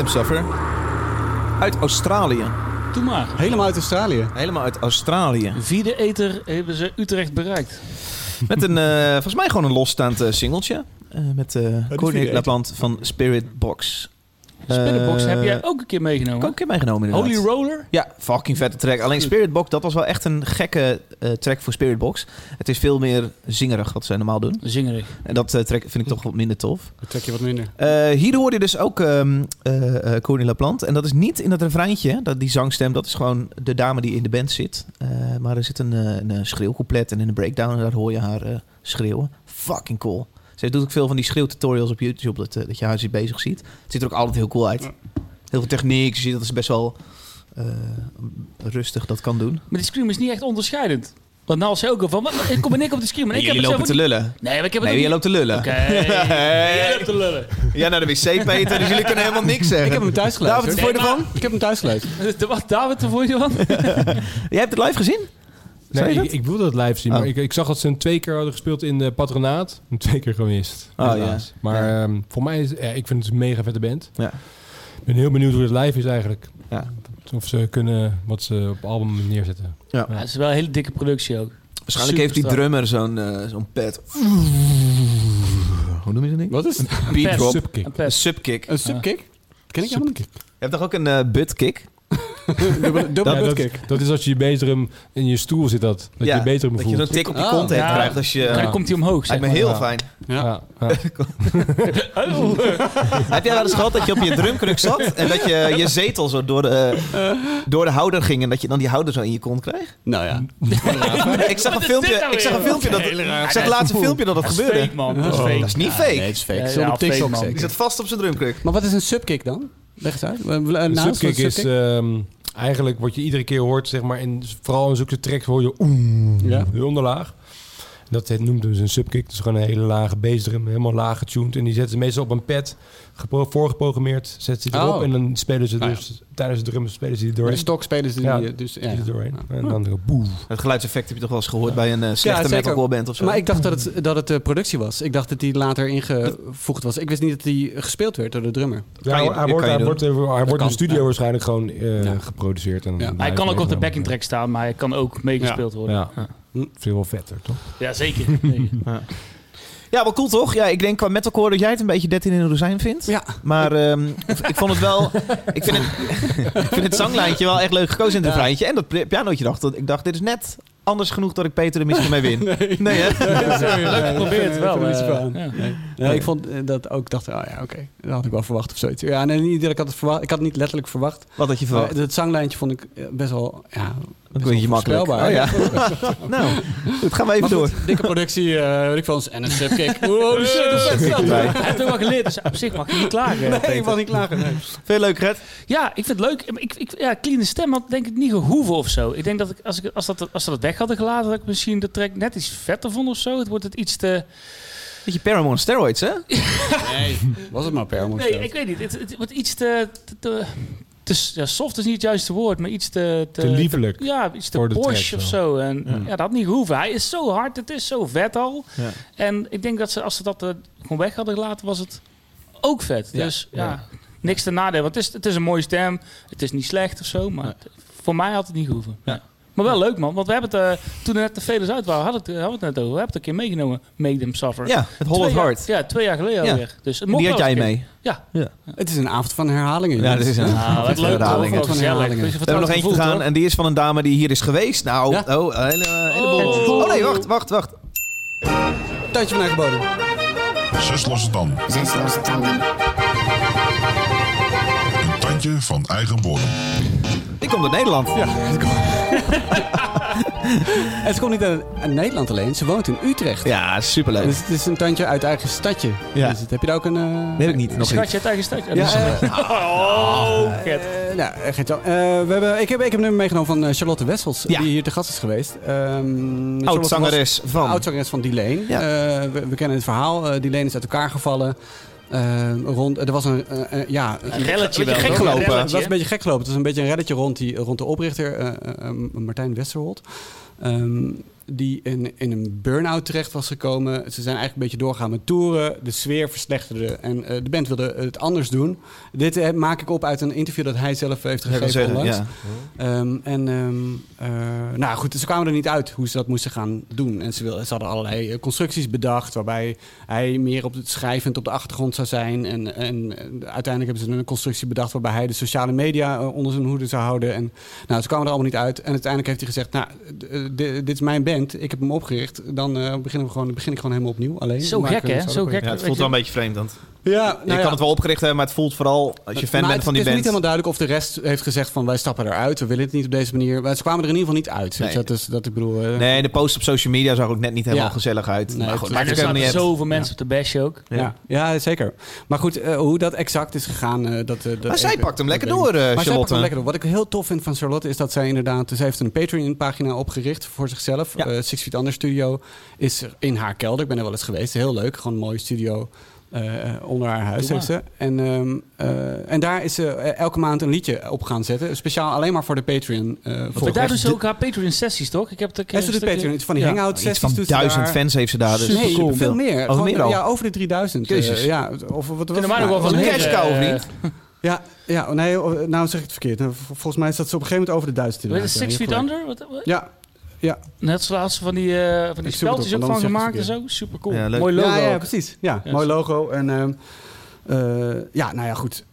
Suffer. Uit Australië. Doe maar. Helemaal uit Australië. Helemaal uit Australië. Vierde eter hebben ze Utrecht bereikt. Met een, eh, volgens mij gewoon een losstaand eh, singeltje. Eh, met uh, Cornelia vierde Lapland van Spirit Box. Spiritbox Eh, heb jij ook een keer meegenomen. Ook een keer meegenomen inderdaad. Holy Roller? Ja, fucking vette track. Alleen Spirit Box, dat was wel echt een gekke eh, track voor Spirit Box. Het is veel meer zingerig wat ze normaal doen. Zingerig. En dat eh, track vind ik toch wat minder tof. Dan trek je wat minder. Eh, hier hoor je dus ook ehm eh eh, Cornelia Plant. En dat is niet in dat refreintje, dat, die zangstem. Dat is gewoon de dame die in de band zit. Eh, maar er zit een, eh, een schreeuwcouplet en in een breakdown. En daar hoor je haar eh, schreeuwen. Fucking cool. Ze doet ook veel van die schreeuwtutorials op YouTube. Dat, eh, dat je haar bezig ziet. Het ziet er ook altijd heel cool uit. Heel veel techniek. Je ziet dat ze best wel eh, rustig dat kan doen. Maar die scream is niet echt onderscheidend. Want nou zei ook al van, wat, ik kom en ik op de scream. En ik heb Jullie het lopen te lullen. Nee, maar ik heb het Nee, ook jij niet- loopt te lullen. Oké. Jij loopt te lullen. Ja, naar de wc, Peter. Dus jullie kunnen helemaal niks zeggen. Ik heb hem thuis geluisterd. David, wat vond je ervan? Ik heb hem thuis geluisterd. David, wat vond je ervan? Jij hebt het live gezien? Nee, ik, dat? ik wilde het live zien, maar Oh. ik, ik zag dat ze een twee keer hadden gespeeld in de patronaat. En twee keer gemist. Oh, helaas. Maar ehm, voor mij is ja, ik vind het een mega vette band. Ja. Ik ben heel benieuwd hoe het live is eigenlijk. Ja. Of ze kunnen wat ze op album neerzetten. Ja. Ja, het is wel een hele dikke productie ook. Waarschijnlijk heeft die drummer zo'n eh, zo'n pad. Hoe noem je dat ding? Wat is het? Beat Pad. drop. Subkick. Een Een pet. subkick. Een subkick? Ken ik. Subkick. Je hebt toch ook een eh butt kick? Dubbele dubbele Ja, dat, is als je je bezem in je stoel zit dat. Dat Ja, je je bezem Dat je voelt. zo'n tik op je Oh. kont hebt Ja. krijgt als je... Dan eh, komt hij omhoog, zeg Lijkt me heel Ja. fijn. Ja. Ja, ja. Heb jij wel eens gehad dat je op je drumkruk zat en dat je je zetel zo door de, door de houder ging en dat je dan die houder zo in je kont kreeg? Nou ja. ik zag een is filmpje, nou ik zag een filmpje dat, ik zag laatst een filmpje dat dat Dat is gebeurde. fake, man. Dat is Oh. fake. Dat is niet Nee, fake. het is fake. Ja, Het is op ja, TikTok fake. Die zat vast op zijn drumkruk. Maar wat is een subkick dan? Leg uit. Naast subkick is ehm, eigenlijk wat je iedere keer hoort, zeg maar, in, vooral in zulke tracks hoor je oeh, Ja. heel onderlaag. Dat noemt dus een subkick. Dat is gewoon een hele lage bassdrum, helemaal laag getuned. En die zetten ze meestal op een pad, gepro- voorgeprogrammeerd, zetten ze erop. Oh. En dan spelen ze Nou dus, tijdens de drum spelen ze die De doorheen. stok spelen ze Ja. die, dus ja. Die doorheen. En dan go, boe. Het geluidseffect heb je toch wel eens gehoord bij een eh, slechte metalcore band of zo? Maar ik dacht dat het, dat het de productie was. Ik dacht dat die later ingevoegd was. Ik wist niet dat die gespeeld werd door de drummer. Ja, je- hij wordt, hij wordt, hij wordt in de studio ja. waarschijnlijk gewoon eh, Ja. geproduceerd. En Hij kan ook op de backing track staan, maar hij kan ook meegespeeld worden. Ja. Ja, Veel wel vetter, toch? Ja, zeker. Nee. Ja, wel cool toch? Ja, ik denk qua metalcore dat jij het een beetje 13 in een dozijn vindt. Ja. Maar ehm, ik vond het wel... Ik vind het, ik vind het zanglijntje wel echt leuk gekozen in het Ja. refreintje. En dat pianootje dacht dat ik dacht, dit is net anders genoeg dat ik Peter er misschien mee win. Nee, hè? Leuk geprobeerd wel. Ja. Nee, ik vond eh, dat ook, dacht, oh ja, oké. Dat had ik wel verwacht of zoiets. Ja, nee, niet dat ik had het verwacht. Ik had het niet letterlijk verwacht. Wat had je Maar verwacht? het zanglijntje vond ik eh, best wel, ja, Een best beetje makkelijk. Oh ja. nou, goed, gaan we even Maar door. goed, dikke productie, eh weet ik veel. En een subkick. Holy shit, dat. Hij heeft ook wel geleerd, dus op zich mag je niet klagen. Nee, ik mag niet klagen. Nee. Veel leuk, Red. Ja, ik vind het leuk. Ik, ik, ja, clean stem had denk ik niet gehoeven of zo. Ik denk dat ik, als, ik, als, dat, als ze dat weg hadden gelaten, dat ik misschien de track net iets vetter vond of zo. Het wordt het iets te... Beetje Paramore on steroids, hè? nee, was het maar per Nee, ik weet niet. Het, het wordt iets te... te, te, te- ja, soft is niet het juiste woord, maar iets te... Te liefelijk. Ja, iets te Porsche of zo. En ja. dat had niet gehoeven. Hij is zo hard, het is zo vet al. Ja. En ik denk dat ze, als ze dat eh, gewoon weg hadden gelaten, was het ook vet. Ja. Dus ja, Ja. niks te nadeel. Want het is, het is een mooie stem. Het is niet slecht of zo, maar het- voor mij had het niet gehoeven. Ja. Maar wel leuk, man. Want we hebben het, eh, toen er net de Velers uit waren, hadden, we het, hadden we het net over. We hebben het een keer meegenomen, Make Them Suffer. Ja, het jaar- Heart. Ja, twee jaar geleden Ja. alweer. Dus het mocht Die had jij mee. keer. Ja. Het is een avond van herhalingen. Ja, dat is een Ah, wat avond van leuk. herhalingen. Van We hebben nog eentje te vertrouwd gaan en die is van een dame die hier is geweest. Nou, Ja? oh, een hele, heleboel. Oh. Oh. nee, wacht, wacht, wacht. Tuintje van eigen bodem. Zes losse tanden. Zes losse tanden. Een tandje van eigen bodem. Die komt uit Nederland. Ja. En ze komt niet uit, Nederland alleen. Ze woont in Utrecht. Ja, superleuk. Dus het is een tandje uit eigen stadje. Ja. Dus het- heb je daar ook een... Nee, heb ik niet. Nog niet. Schatje uit eigen stad. Ja, eh, oh, Gert. Eh, nou, eh, Gert, eh, we hebben, ik, heb, ik heb een nummer meegenomen van Charlotte Wessels, Ja. die hier te gast is geweest. Was Oud-zangeres van... Oud-zangeres van Delane. Ja. We, we kennen het verhaal. Eh Delane is uit elkaar gevallen. Eh, rond, er was een, eh, eh, ja, Een relletje gek gelopen. Een het relletje. was een beetje gek gelopen. Het was een beetje een reddetje rond, die, rond de oprichter, Martijn Westerholt. Ehm, die in, in een burn-out terecht was gekomen. Ze zijn eigenlijk een beetje doorgaan met toeren. De sfeer verslechterde en eh, de band wilde het anders doen. Dit eh, maak ik op uit een interview dat hij zelf heeft gegeven wil zeggen, onlangs. ja. Ehm, en ehm, eh, nou goed, ze kwamen er niet uit hoe ze dat moesten gaan doen. En ze, wil, ze hadden allerlei constructies bedacht, waarbij hij meer op het schrijvend op de achtergrond zou zijn. En, en, uiteindelijk hebben ze een constructie bedacht waarbij hij de sociale media onder zijn hoede zou houden. En nou, ze kwamen er allemaal niet uit. En uiteindelijk heeft hij gezegd: Nou, dit is mijn band, ik heb hem opgericht. Dan eh, beginnen we gewoon, begin ik gewoon helemaal opnieuw. Alleen. Zo gek, hè? Zo gek. Ja, het voelt wel een beetje vreemd. Want Ja, je nou kan ja. het wel opgericht hebben, maar het voelt vooral als je fan Maar bent van die het is band. niet helemaal duidelijk of de rest heeft gezegd van wij stappen eruit. We willen het niet op deze manier. Maar ze kwamen er in ieder geval niet uit. Nee. dat, is, dat ik bedoel. eh, Nee, de post op social media zag ook net niet helemaal Ja. gezellig uit. Nee, maar goed, Maar er uit. zoveel mensen op de bash ook. Ja. Ja. zeker. Maar goed, eh, hoe dat exact is gegaan... eh, dat, dat Maar zij ik- pakt hem lekker ik door, niet. maar zij pakt Charlotte. hem lekker door. Wat ik heel tof vind van Charlotte is dat zij inderdaad... Ze heeft een Patreon-pagina opgericht voor zichzelf. Ja. Eh, Six Feet Under Studio is in haar kelder. Ik ben er wel eens geweest. Heel leuk. Gewoon een mooie studio eh, onder haar huis heeft ze. En, ehm, eh, en daar is ze elke maand een liedje op gaan zetten. Speciaal alleen maar voor de Patreon eh Maar volgers. daar doen ze ook haar Patreon-sessies, toch? Ik heb het een ze stukje- Patreon. Van die Ja. hangout Iets sessies van duizend fans heeft ze daar. Dus Nee, veel meer. Over Gewoon, meer al? Ja, over de 3000. eh, Jezus. ja, of wat was Kunnen wij nog wel van een kerstkou, eh, vriend. Ja, ja, nee, oh, nou zeg ik het verkeerd. Nou, vol- Volgens mij staat ze op een gegeven moment over de duizend. Six Ja, Feet Under? Wat, wat? gelijk. Ja, Net zoals ze van die, eh, van die speltjes ook van gemaakt en zo. Super cool. Ja, leuk. Mooi logo. ja, precies. Ja, mooi logo. En ehm, eh, ja, nou ja, goed.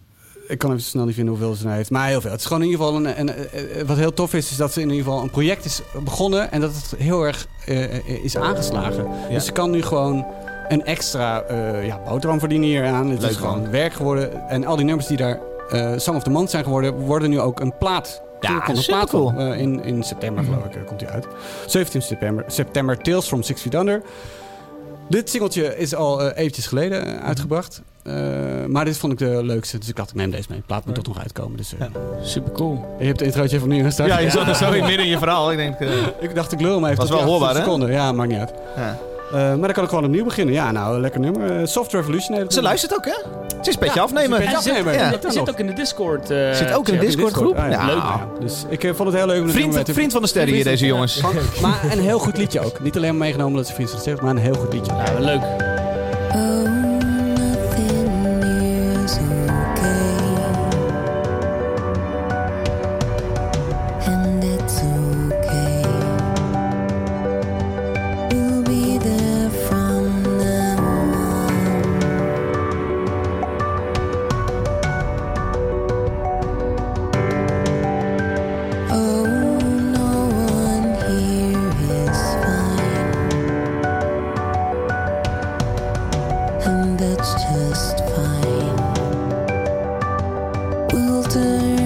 Ik kan even snel niet vinden hoeveel ze nou heeft. Maar heel veel. Het is gewoon in ieder geval een... een, wat heel tof is, is dat ze in ieder geval een project is begonnen. En dat het heel erg eh, is aangeslagen. Ja. Dus ze kan nu gewoon een extra eh, ja, boterham verdienen hier aan. Het Leuk, is gewoon man. werk geworden. En al die nummers die daar eh Song of the Month zijn geworden... worden nu ook een plaat. Ja, komt een supercool. plaat van. Eh, in, in september geloof ik eh, komt die uit. 17 september, september Tales from Six Feet Under. Dit singeltje is al eh, eventjes geleden eh, uitgebracht. Eh, maar dit vond ik de leukste. Dus ik dacht, ik neem deze mee. De plaat moet toch nog uitkomen. Dus, eh, Ja. Super cool. Je hebt de introotje van nu gestart. Ja, je zat er zo in midden in je verhaal. Ik denk, Ik dacht, ik lul hem even. Was tot wel hoorbaar, 18 hè? seconden. Ja, maakt niet uit. ja. Eh, maar dan kan ik gewoon opnieuw beginnen. Ja, nou, lekker nummer. Eh, Soft Revolution. Ze luistert ook, hè? Het is een petje Ja, afnemen. ze petje zit, afnemen. Ja. Dat ze zit nog. ook in de Discord. eh, Zit ook in de Ja, Discord-groep? Ah, ja. Leuk. ja. Dus ik eh, vond het heel leuk om Vriend, met- vriend van de sterren hier, deze jongens. Maar een heel goed liedje ook. Niet alleen maar meegenomen omdat ze vriend van de sterren, maar een heel goed liedje. Ja, leuk. will turn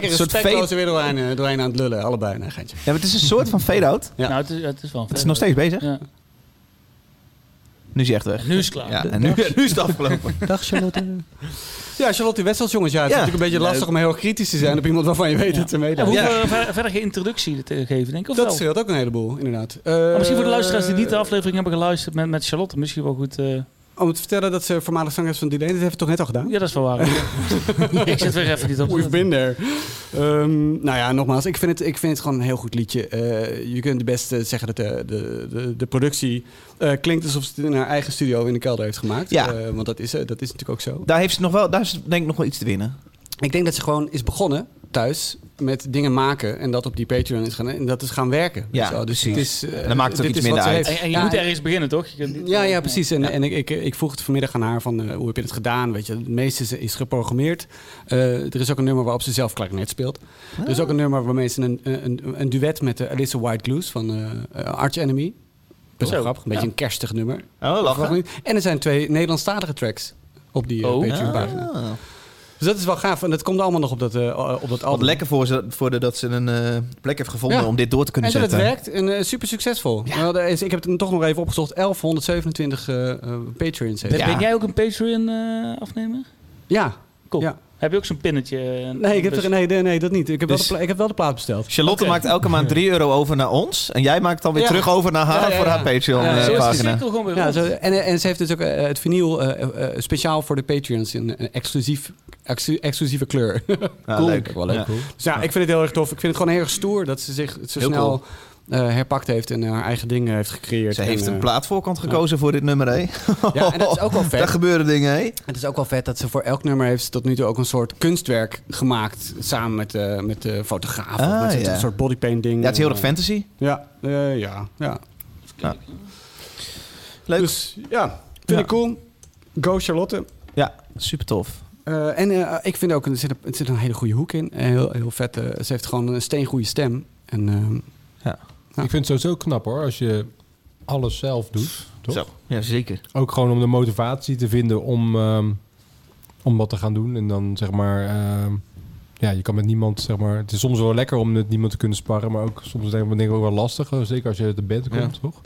Lekker Een soort fade- weer doorheen, eh, doorheen aan het lullen. Allebei, nee, geintje. ja, maar het is een soort van fade-out. Ja. Nou, het is, het is wel een Het is nog steeds bezig. Ja. Nu is hij echt weg. Nu is het klaar. Ja, en nu, nu is het afgelopen. Dag Charlotte. Ja, Charlotte Wessels, jongens. Ja, het is Ja. natuurlijk een beetje lastig om heel kritisch te zijn op iemand waarvan je weet dat ze Ja, we meedoet. hoeven Ja. ver- verder geen introductie te geven, denk ik. Of Dat wel? scheelt ook een heleboel, inderdaad. Maar misschien voor de Eh, luisteraars die niet de aflevering hebben geluisterd met, met Charlotte, misschien wel goed. eh, Om te vertellen dat ze voormalig zangeres van Delane, dat heeft ze toch net al gedaan? ja, dat is wel waar. ik zit weer even niet op. We've been there. Ehm, nou ja, nogmaals, ik vind, het, ik vind het gewoon een heel goed liedje. Eh, je kunt het beste zeggen dat de, de, de, de productie eh, klinkt alsof ze het in haar eigen studio in de kelder heeft gemaakt. Ja. Eh, want dat is, dat is natuurlijk ook zo. Daar heeft ze nog wel, daar is denk ik nog wel iets te winnen. Ik denk dat ze gewoon is begonnen thuis met dingen maken en dat op die Patreon is gaan en dat is gaan werken. Ja, Zo, dus precies. het is, eh, En dan maakt het ook iets minder uit. En, en je Ja, moet ergens beginnen, toch? Je kunt niet- Ja, ja, precies. En, en ik, ik, ik vroeg het vanmiddag aan haar van eh, hoe heb je het gedaan? Weet je, het meeste is, is geprogrammeerd. Eh, er is ook een nummer waarop ze zelf klarinet speelt. Er is ook een nummer waarmee ze een, een, een duet met de Alyssa White Glues van Arch Enemy. Best wel grappig, een beetje ja. een kerstig nummer. Oh, lachen. En er zijn twee Nederlandstalige tracks op die Oh. Patreon-pagina. Ah. Dus dat is wel gaaf. En dat komt allemaal nog op dat, eh, op dat Wat album. lekker voor ze, voor de, dat ze een eh, plek heeft gevonden Ja. om dit door te kunnen En dat het zetten. werkt en eh, super succesvol. Nou, er is, ik heb het toch nog even opgezocht. 1127 eh eh, Patreons heeft. Ben, Ja. ben jij ook een Patreon eh, afnemer? Ja. Cool. Ja. Heb je ook zo'n pinnetje? eh, Nee, ik heb dus- er, nee, nee, nee, dat niet. Ik heb, Dus- wel, de pla- ik heb wel de plaat besteld. Charlotte maakt elke maand 3 euro over naar ons. En jij maakt dan weer Ja. terug over naar haar Ja, ja, voor haar Patreon Ja, eh, zo Zo is de pagina. cirkel gewoon weer Ja, rond. zo, en, en ze heeft dus ook eh, het vinyl eh, eh, speciaal voor de Patreons in een exclusief, exclu- exclusieve kleur. Ja, Cool. leuk. Wel leuk. Ja. dus ja, ik vind het heel erg tof. Ik vind het gewoon heel erg stoer dat ze zich zo Heel snel eh, herpakt heeft en haar eigen dingen heeft gecreëerd. Ze heeft En, een eh, plaatvoorkant gekozen voor dit nummer, hè? Ja, en dat is ook wel vet. Daar gebeuren dingen, hè? Het is ook wel vet dat ze voor elk nummer heeft tot nu toe ook een soort kunstwerk gemaakt. Samen met, eh, met de fotograaf. Ah, of met ja. een soort bodypaint ding. Ja, het is heel erg Eh, fantasy. Ja, eh, ja, ja. Leuk. Dus ja, vind ik cool. Go Charlotte. Ja, super tof. Eh, en eh, ik vind ook, er zit, een, er zit een hele goede hoek in. Eh, Heel, heel vet. eh, ze heeft gewoon een steengoede stem. En ehm, Ja. Ik vind het sowieso knap hoor, als je alles zelf doet. Toch? Zo. Ja, zeker. Ook gewoon om de motivatie te vinden om, ehm, om wat te gaan doen. En dan zeg maar, ehm, ja, je kan met niemand, zeg maar, het is soms wel lekker om met niemand te kunnen sparren, maar ook soms denk ik denk ik ook wel lastig, zeker als je uit de band komt, Ja. toch?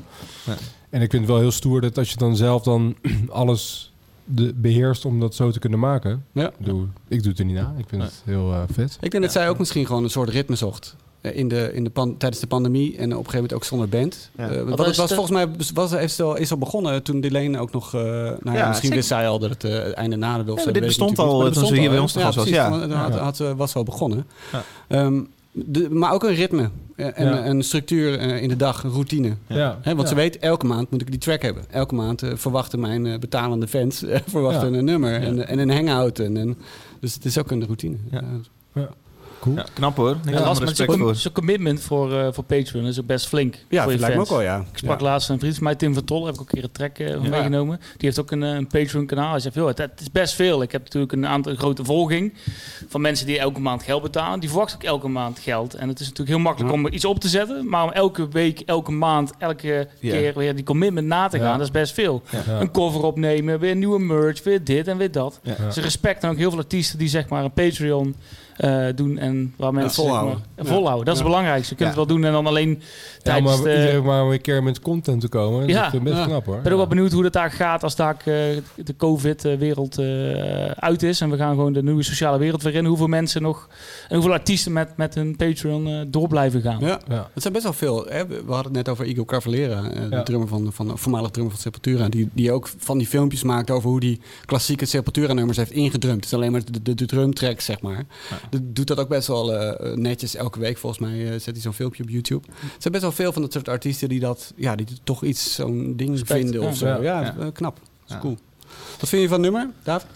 Ja. En ik vind het wel heel stoer dat als je dan zelf dan alles de, beheerst om dat zo te kunnen maken. Ja. Ik, doe, ik doe het er niet na. Ik vind het heel eh, vet. ik denk dat zij ook misschien gewoon een soort ritme zocht. Eh, In de, in de pan- tijdens de pandemie en op een gegeven moment ook zonder band. Ja. Eh, Wat het is was de- volgens mij was, heeft ze al, is al begonnen toen Delane ook nog... eh, nou ja, Ja, misschien wist zij al dat het eh, het einde naderde. Of Ja, zo, dit bestond al toen ze het hier bij ons te hè? gast was, ja. toen had, had, was al begonnen. Ja. Ehm, de, maar ook een ritme en Ja. een structuur in de dag, een routine. Ja. Hè, want Ja. ze weet, elke maand moet ik die track hebben. Elke maand verwachten mijn betalende fans verwachten Ja. een nummer en, en een hangout. En, en, dus het is ook een routine. Ja. Ja. Cool. Ja, knap hoor. En ja, maar respect voor. zo'n commitment voor, eh, voor Patreon is ook best flink. Ja, voor je dat lijkt me ook wel, ja. Ik sprak Ja. laatst een vriend van mij, Tim van Tol, heb ik ook een keer een track eh, meegenomen. Die heeft ook een, eh, een Patreon-kanaal. Hij zegt, joh, het, het is best veel. Ik heb natuurlijk een aantal een grote volging van mensen die elke maand geld betalen. Die verwachten ook elke maand geld. En het is natuurlijk heel makkelijk Ja. om iets op te zetten. Maar om elke week, elke maand, elke keer weer die commitment na te gaan, Ja. dat is best veel. Ja. Een cover opnemen, weer nieuwe merch, weer dit en weer dat. Ja. Ze respecten ook heel veel artiesten die zeg maar een Patreon eh, doen en waar mensen zeg volhouden. maar- Ja. volhouden. Dat is Ja. het belangrijkste. Je kunt Ja. het wel doen en dan alleen Ja, tijdens maar de... maar weer een keer met content te komen. Dat Ja. is best Ja. knap hoor. Ik ben ook wel benieuwd hoe dat daar gaat als daar eh, de COVID-wereld eh, uit is. En we gaan gewoon de nieuwe sociale wereld weer in. Hoeveel mensen nog en hoeveel artiesten met, met hun Patreon eh, door blijven gaan. Ja. Ja. Het zijn best wel veel. Hè? We hadden het net over Igor Cavalera, de Ja. drummer van, van de voormalig drummer van Sepultura. Die, die ook van die filmpjes maakt over hoe die klassieke Sepultura-nummers heeft ingedrumd. Het is alleen maar de, de, de drumtracks, zeg maar. De- doet dat ook best wel eh, netjes elke week. Volgens mij eh, zet hij zo'n filmpje op YouTube. Er zijn best wel veel van dat soort artiesten die dat, ja, die toch iets, zo'n ding vinden ja. of zo. Ja. Ja, Ja. eh, knap. Dat is Ja. cool. Wat vind je van het nummer, David?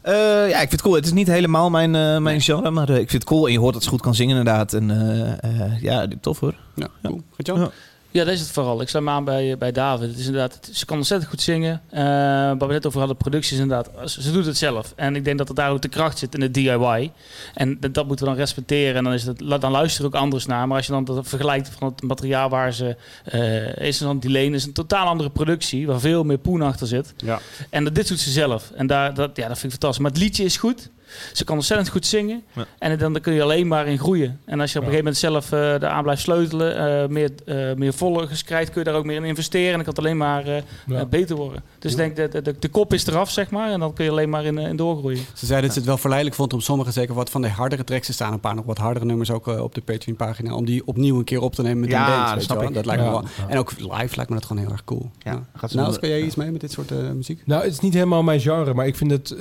Eh, ja, ik vind het cool. Het is niet helemaal mijn, eh, mijn genre, maar ik vind het cool. En je hoort dat ze goed kan zingen inderdaad. En eh, eh, ja, tof hoor. Ja, Ja. cool. Gaat-Jan? Ja. Ja, dat is het vooral. Ik sluit me aan bij, bij David. Het is inderdaad, het- ze kan ontzettend goed zingen. Eh waar we net over hadden, productie is inderdaad, ze, ze doet het zelf. En ik denk dat er daar ook de kracht zit in de DIY. En dat, dat moeten we dan respecteren. En dan, is het, dan luisteren ook anders naar. Maar als je dan dat vergelijkt van het materiaal waar ze eh is, dan die lane is een totaal andere productie, waar veel meer poen achter zit. Ja. En dat, dit doet ze zelf. En daar, dat, ja, dat vind ik fantastisch. Maar het liedje is goed. Ze kan ontzettend goed zingen. Ja. En dan, dan kun je alleen maar in groeien. En als je op een Ja. gegeven moment zelf eh eraan blijft sleutelen, eh, meer, eh meer volgers krijgt, kun je daar ook meer in investeren. En dan kan het alleen maar Ja. beter worden. Dus ik denk dat de, de, de kop is eraf, zeg maar. En dan kun je alleen maar in, in doorgroeien. Ze zeiden dat ze het wel verleidelijk vond om sommige, zeker wat van de hardere tracks, er staan een paar nog wat hardere nummers ook op de Patreon-pagina, om die opnieuw een keer op te nemen met Ja, een band. dat snap ik. Dat lijkt me Ja. wel. En ook live lijkt me dat gewoon heel erg cool. Ja, Ja. gaat ze Nou, kan jij iets mee met dit soort eh, muziek? Nou, het is niet helemaal mijn genre, maar ik vind het.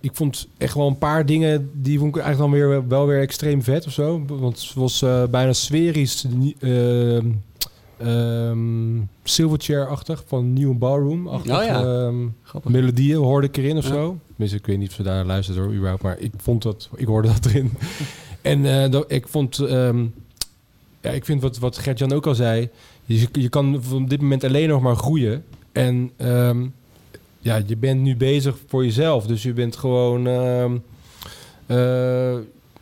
ik vond echt wel een paar dingen die vond ik eigenlijk dan weer wel weer extreem vet of zo. Want het was eh, bijna sferisch, ehm, ehm, Silverchair-achtig van New Ballroom-achtig. Oh ja. ehm, melodieën hoorde ik erin of Ja. zo. Tenminste, ik weet niet of ze daar luisteren hoor, überhaupt, maar ik vond dat, ik hoorde dat erin. en eh, dat, ik vond, ja, ik vind wat, wat Gert-Jan ook al zei, je, je kan op dit moment alleen nog maar groeien. En ja, je bent nu bezig voor jezelf, dus je bent gewoon, eh,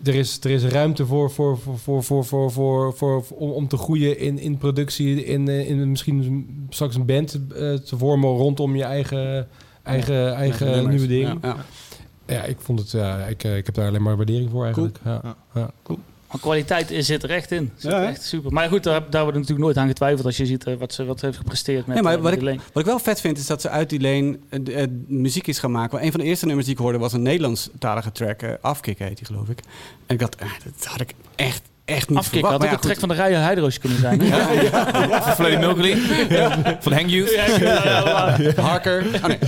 er is, er is ruimte voor, voor, voor, voor, voor, voor, voor, om, om te groeien in, in productie, in, eh, in misschien straks een band eh, te vormen rondom je eigen, eigen, eigen, nieuwe ding. Ja, ja. ik vond het, ja, ik, ik heb daar alleen maar waardering voor eigenlijk. Ja, Cool. Maar kwaliteit zit er echt in. Zit Ja, echt super. Maar goed, daar, daar wordt natuurlijk nooit aan getwijfeld als je ziet eh, wat ze wat heeft gepresteerd met, Nee, maar eh, wat met ik- die lane. Wat ik wel vet vind, is dat ze uit die lane eh, muziek is gaan maken. Een van de eerste nummers die ik hoorde was een Nederlandstalige track. Afkick heet die, geloof ik. En ik dacht, dat had ik echt, echt niet Afkicken had verwacht. ook Maar een ja, trek van de Rijen Hydro's kunnen zijn. hè? Van Freddie Mercury. Van Hang Youth. Harker. Oh, nee.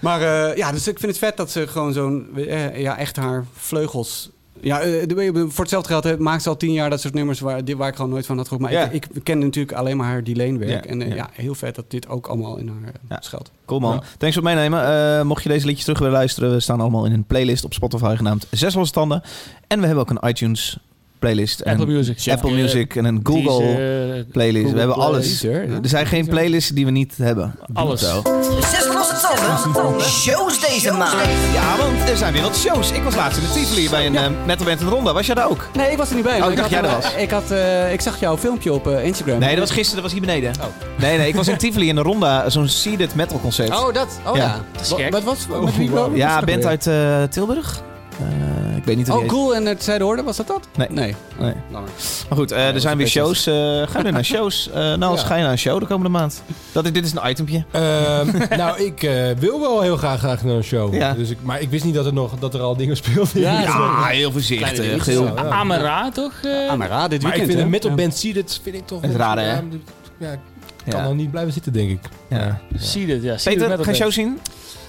Maar eh, ja, dus ik vind het vet dat ze gewoon zo'n, ja, echt haar vleugels... Ja, eh, voor hetzelfde geld eh, maakt ze al tien jaar dat soort nummers waar, waar ik gewoon nooit van had gehoord. Maar Ja. ik, ik ken natuurlijk alleen maar haar Delane werk. Ja, En eh, ja. heel vet dat dit ook allemaal in haar uh, Ja. schuilt. Cool man. Thanks voor het meenemen. Eh, mocht je deze liedjes terug willen luisteren, we staan allemaal in een playlist op Spotify genaamd Zes Losse Tanden. En we hebben ook een iTunes playlist. en Apple Music. Apple Eh, Music en een Google Deezer, playlist. Google we hebben Play. alles. Deezer, ja. Er zijn geen playlists die we niet hebben. Alles. Zo. Zes losse tanden. Shows deze maand. Ja, want er zijn weer wat shows. Ik was laatst in de Tivoli bij een eh, metalband in de ronde. Was jij daar ook? Nee, ik was er niet bij. Oh, ik dacht had, jij er eh, was. Ik, had, eh, ik zag jouw filmpje op eh, Instagram. Nee, dat was gisteren. Dat was hier beneden. Nee, nee. Ik was in Tivoli in de ronda. Zo'n seeded metal concert. Oh, dat. Oh Ja. ja. Dat is Wat, gek. wat was met wie was ja, band weer? uit eh, Tilburg. Eh, ik weet niet Oh, cool. En het Zijde was dat dat? Nee. Nee. Nee. Langer. Maar goed, eh, er zijn weer shows. eh ga je naar shows? Eh nou, als Ja. ga je naar een show de komende maand? Dat, dit is een itempje. Ehm, nou, ik eh, wil wel heel graag, graag naar een show. Ja. Dus ik, maar ik wist niet dat er, nog, dat er al dingen speelden. Ja, Ja, heel voorzichtig. Heel... Ja. Amara, toch? eh? Amara, dit Maar ik weekend, vind hè? een metalband Seeded vind ik toch... Is raar, hè? Ja, kan Ja. nog niet blijven zitten, denk ik. Ja. Zie dit, ja. Zie dit Peter, ga je elkaar. show zien?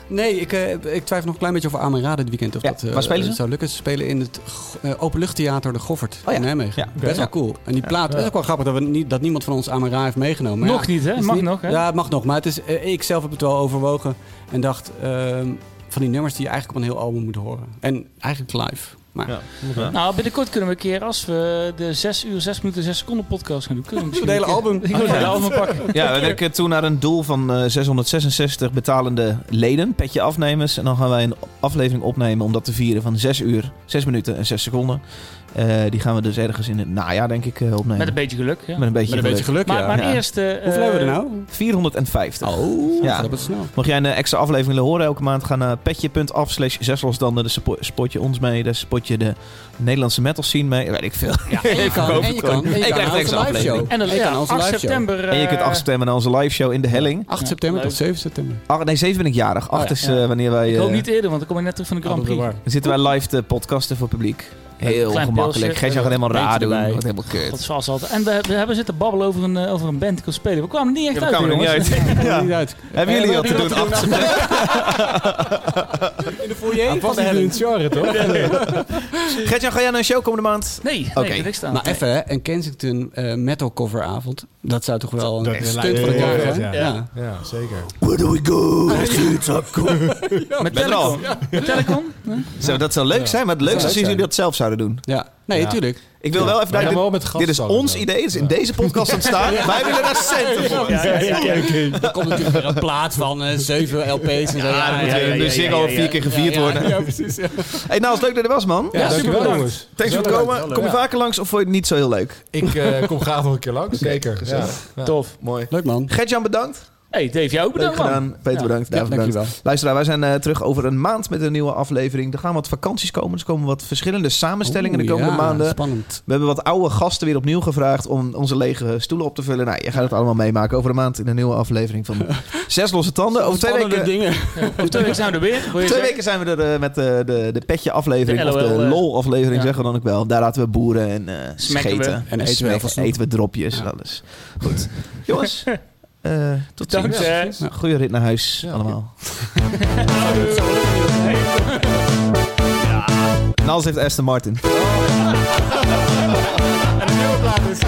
Nee, ik, eh, ik twijfel nog een klein beetje over Amara dit weekend. Of Ja, dat eh, waar spelen ze? zou lukken. Ze spelen in het uh, openluchttheater De Goffert Oh ja. in Nijmegen. Ja, Best wel cool. En die plaat, dat is ook wel grappig dat, we niet, dat niemand van ons Amara heeft meegenomen. Maar Nog niet, hè? Mag nog, hè? Ja, het mag nog. Maar het is, ik zelf heb het wel overwogen. En dacht, ehm, van die nummers die je eigenlijk op een heel album moet horen. En eigenlijk live. Maar Ja. Nou, binnenkort kunnen we een keer, als we de 6 uur, 6 minuten, 6 seconden podcast gaan doen, kunnen we hele een keer- album. Ik hele album pakken. Ja, we werken toen naar een doel van eh, 666 betalende leden, petje afnemers. En dan gaan wij een aflevering opnemen om dat te vieren van 6 uur, 6 minuten en 6 seconden. Eh, die gaan we dus ergens in het najaar, denk ik, eh, opnemen. Met een beetje geluk. Ja. Met een beetje, Met een beetje geluk, Maar, ja. maar eerst... eh, Hoeveel hebben we er nou? 450. Oh, Ja. dat is snel. Mocht jij een extra aflevering willen horen elke maand, ga naar petje.af slash zeslosdanden. Daar spo- spot je ons mee, daar spot je de Nederlandse metal scene mee. Weet ik veel. Ja, en je kan, en je kan, en je Ik kan krijg naar extra aflevering. En dan ja, naar onze 8 live show. september... En je kunt eh, afstemmen naar onze live show in de Helling. 8 september tot 7 september. Nee, 7 ben ik jarig. 8 ja. is eh, wanneer wij... Ik hoop niet eerder, want dan kom ik net terug van de Grand Prix. Dan zitten wij live te podcasten voor publiek. Heel klein gemakkelijk. pilsje, Geert-Jan gaat helemaal raar doen. erbij. Wordt helemaal kut. Dat is zoals altijd. En we, we hebben zitten babbelen over een, eh, over een band die kon spelen. We kwamen er niet echt Ja, we uit, kwamen er niet uit. Ja. Niet uit. Hebben jullie Eh, wat te wat doen? hebben 8 jullie september? In de foyer Past niet in het genre, toch? Gert-Jan, ga jij naar een show komende maand? Nee, nee, Oké. niks staan. Maar even, hè, een Kensington eh, metal coveravond. Dat zou toch wel Dat een stunt van het jaar Ja, zijn? ja. Ja. Zeker. Where do we go? Met. Telecom. Met Telecom? Nee? Zo, dat zou leuk zijn, maar het leukste is zou als jullie dat zelf zouden doen. Ja. Nee, Ja. tuurlijk. Ik wil wel even wel met Dit is ons dan. idee, dus in deze podcast aan het staan. Wij willen daar centen voor. Ja, ja, ja. Er komt natuurlijk weer een plaat van eh, 7 LP's en zo. Ja, de Ziggo vier keer gevierd worden. Ja, precies. Ja. Hey, nou, is leuk dat je er was, man. Ja, super bedankt. jongens. Thanks voor het komen. Kom je vaker langs of vond je het niet zo heel leuk? Ik eh, kom graag nog een keer langs. Zeker. Ja. Ja. Tof. Mooi. Leuk man. Gert-Jan, bedankt. Hey, Dave, jou ook Leuk bedankt, man. gedaan. Peter, Ja. bedankt. Ja, David, bedankt. dankjewel. Luisteraar, wij zijn eh, terug over een maand met een nieuwe aflevering. Er gaan wat vakanties komen. Er komen wat verschillende samenstellingen de komende ja, maanden. Spannend. We hebben wat oude gasten weer opnieuw gevraagd om onze lege stoelen op te vullen. Nou, je gaat het allemaal meemaken over een maand in een nieuwe aflevering van Zes Losse Tanden. Over twee weken, dingen. Over twee weken zijn we er weer. Je twee weken zijn we er eh, met de, de, de petje aflevering. De of de LOL, eh, aflevering ja. zeggen we dan ook wel. Daar laten we boeren en eh we. scheten. En eten we eten we dropjes. Ja. Alles. Goed. Jongens, Uh, tot ziens. Dank. Nou, goeie rit naar huis ja, allemaal. En alles heeft Aston Martin. En een nieuwe plaat is.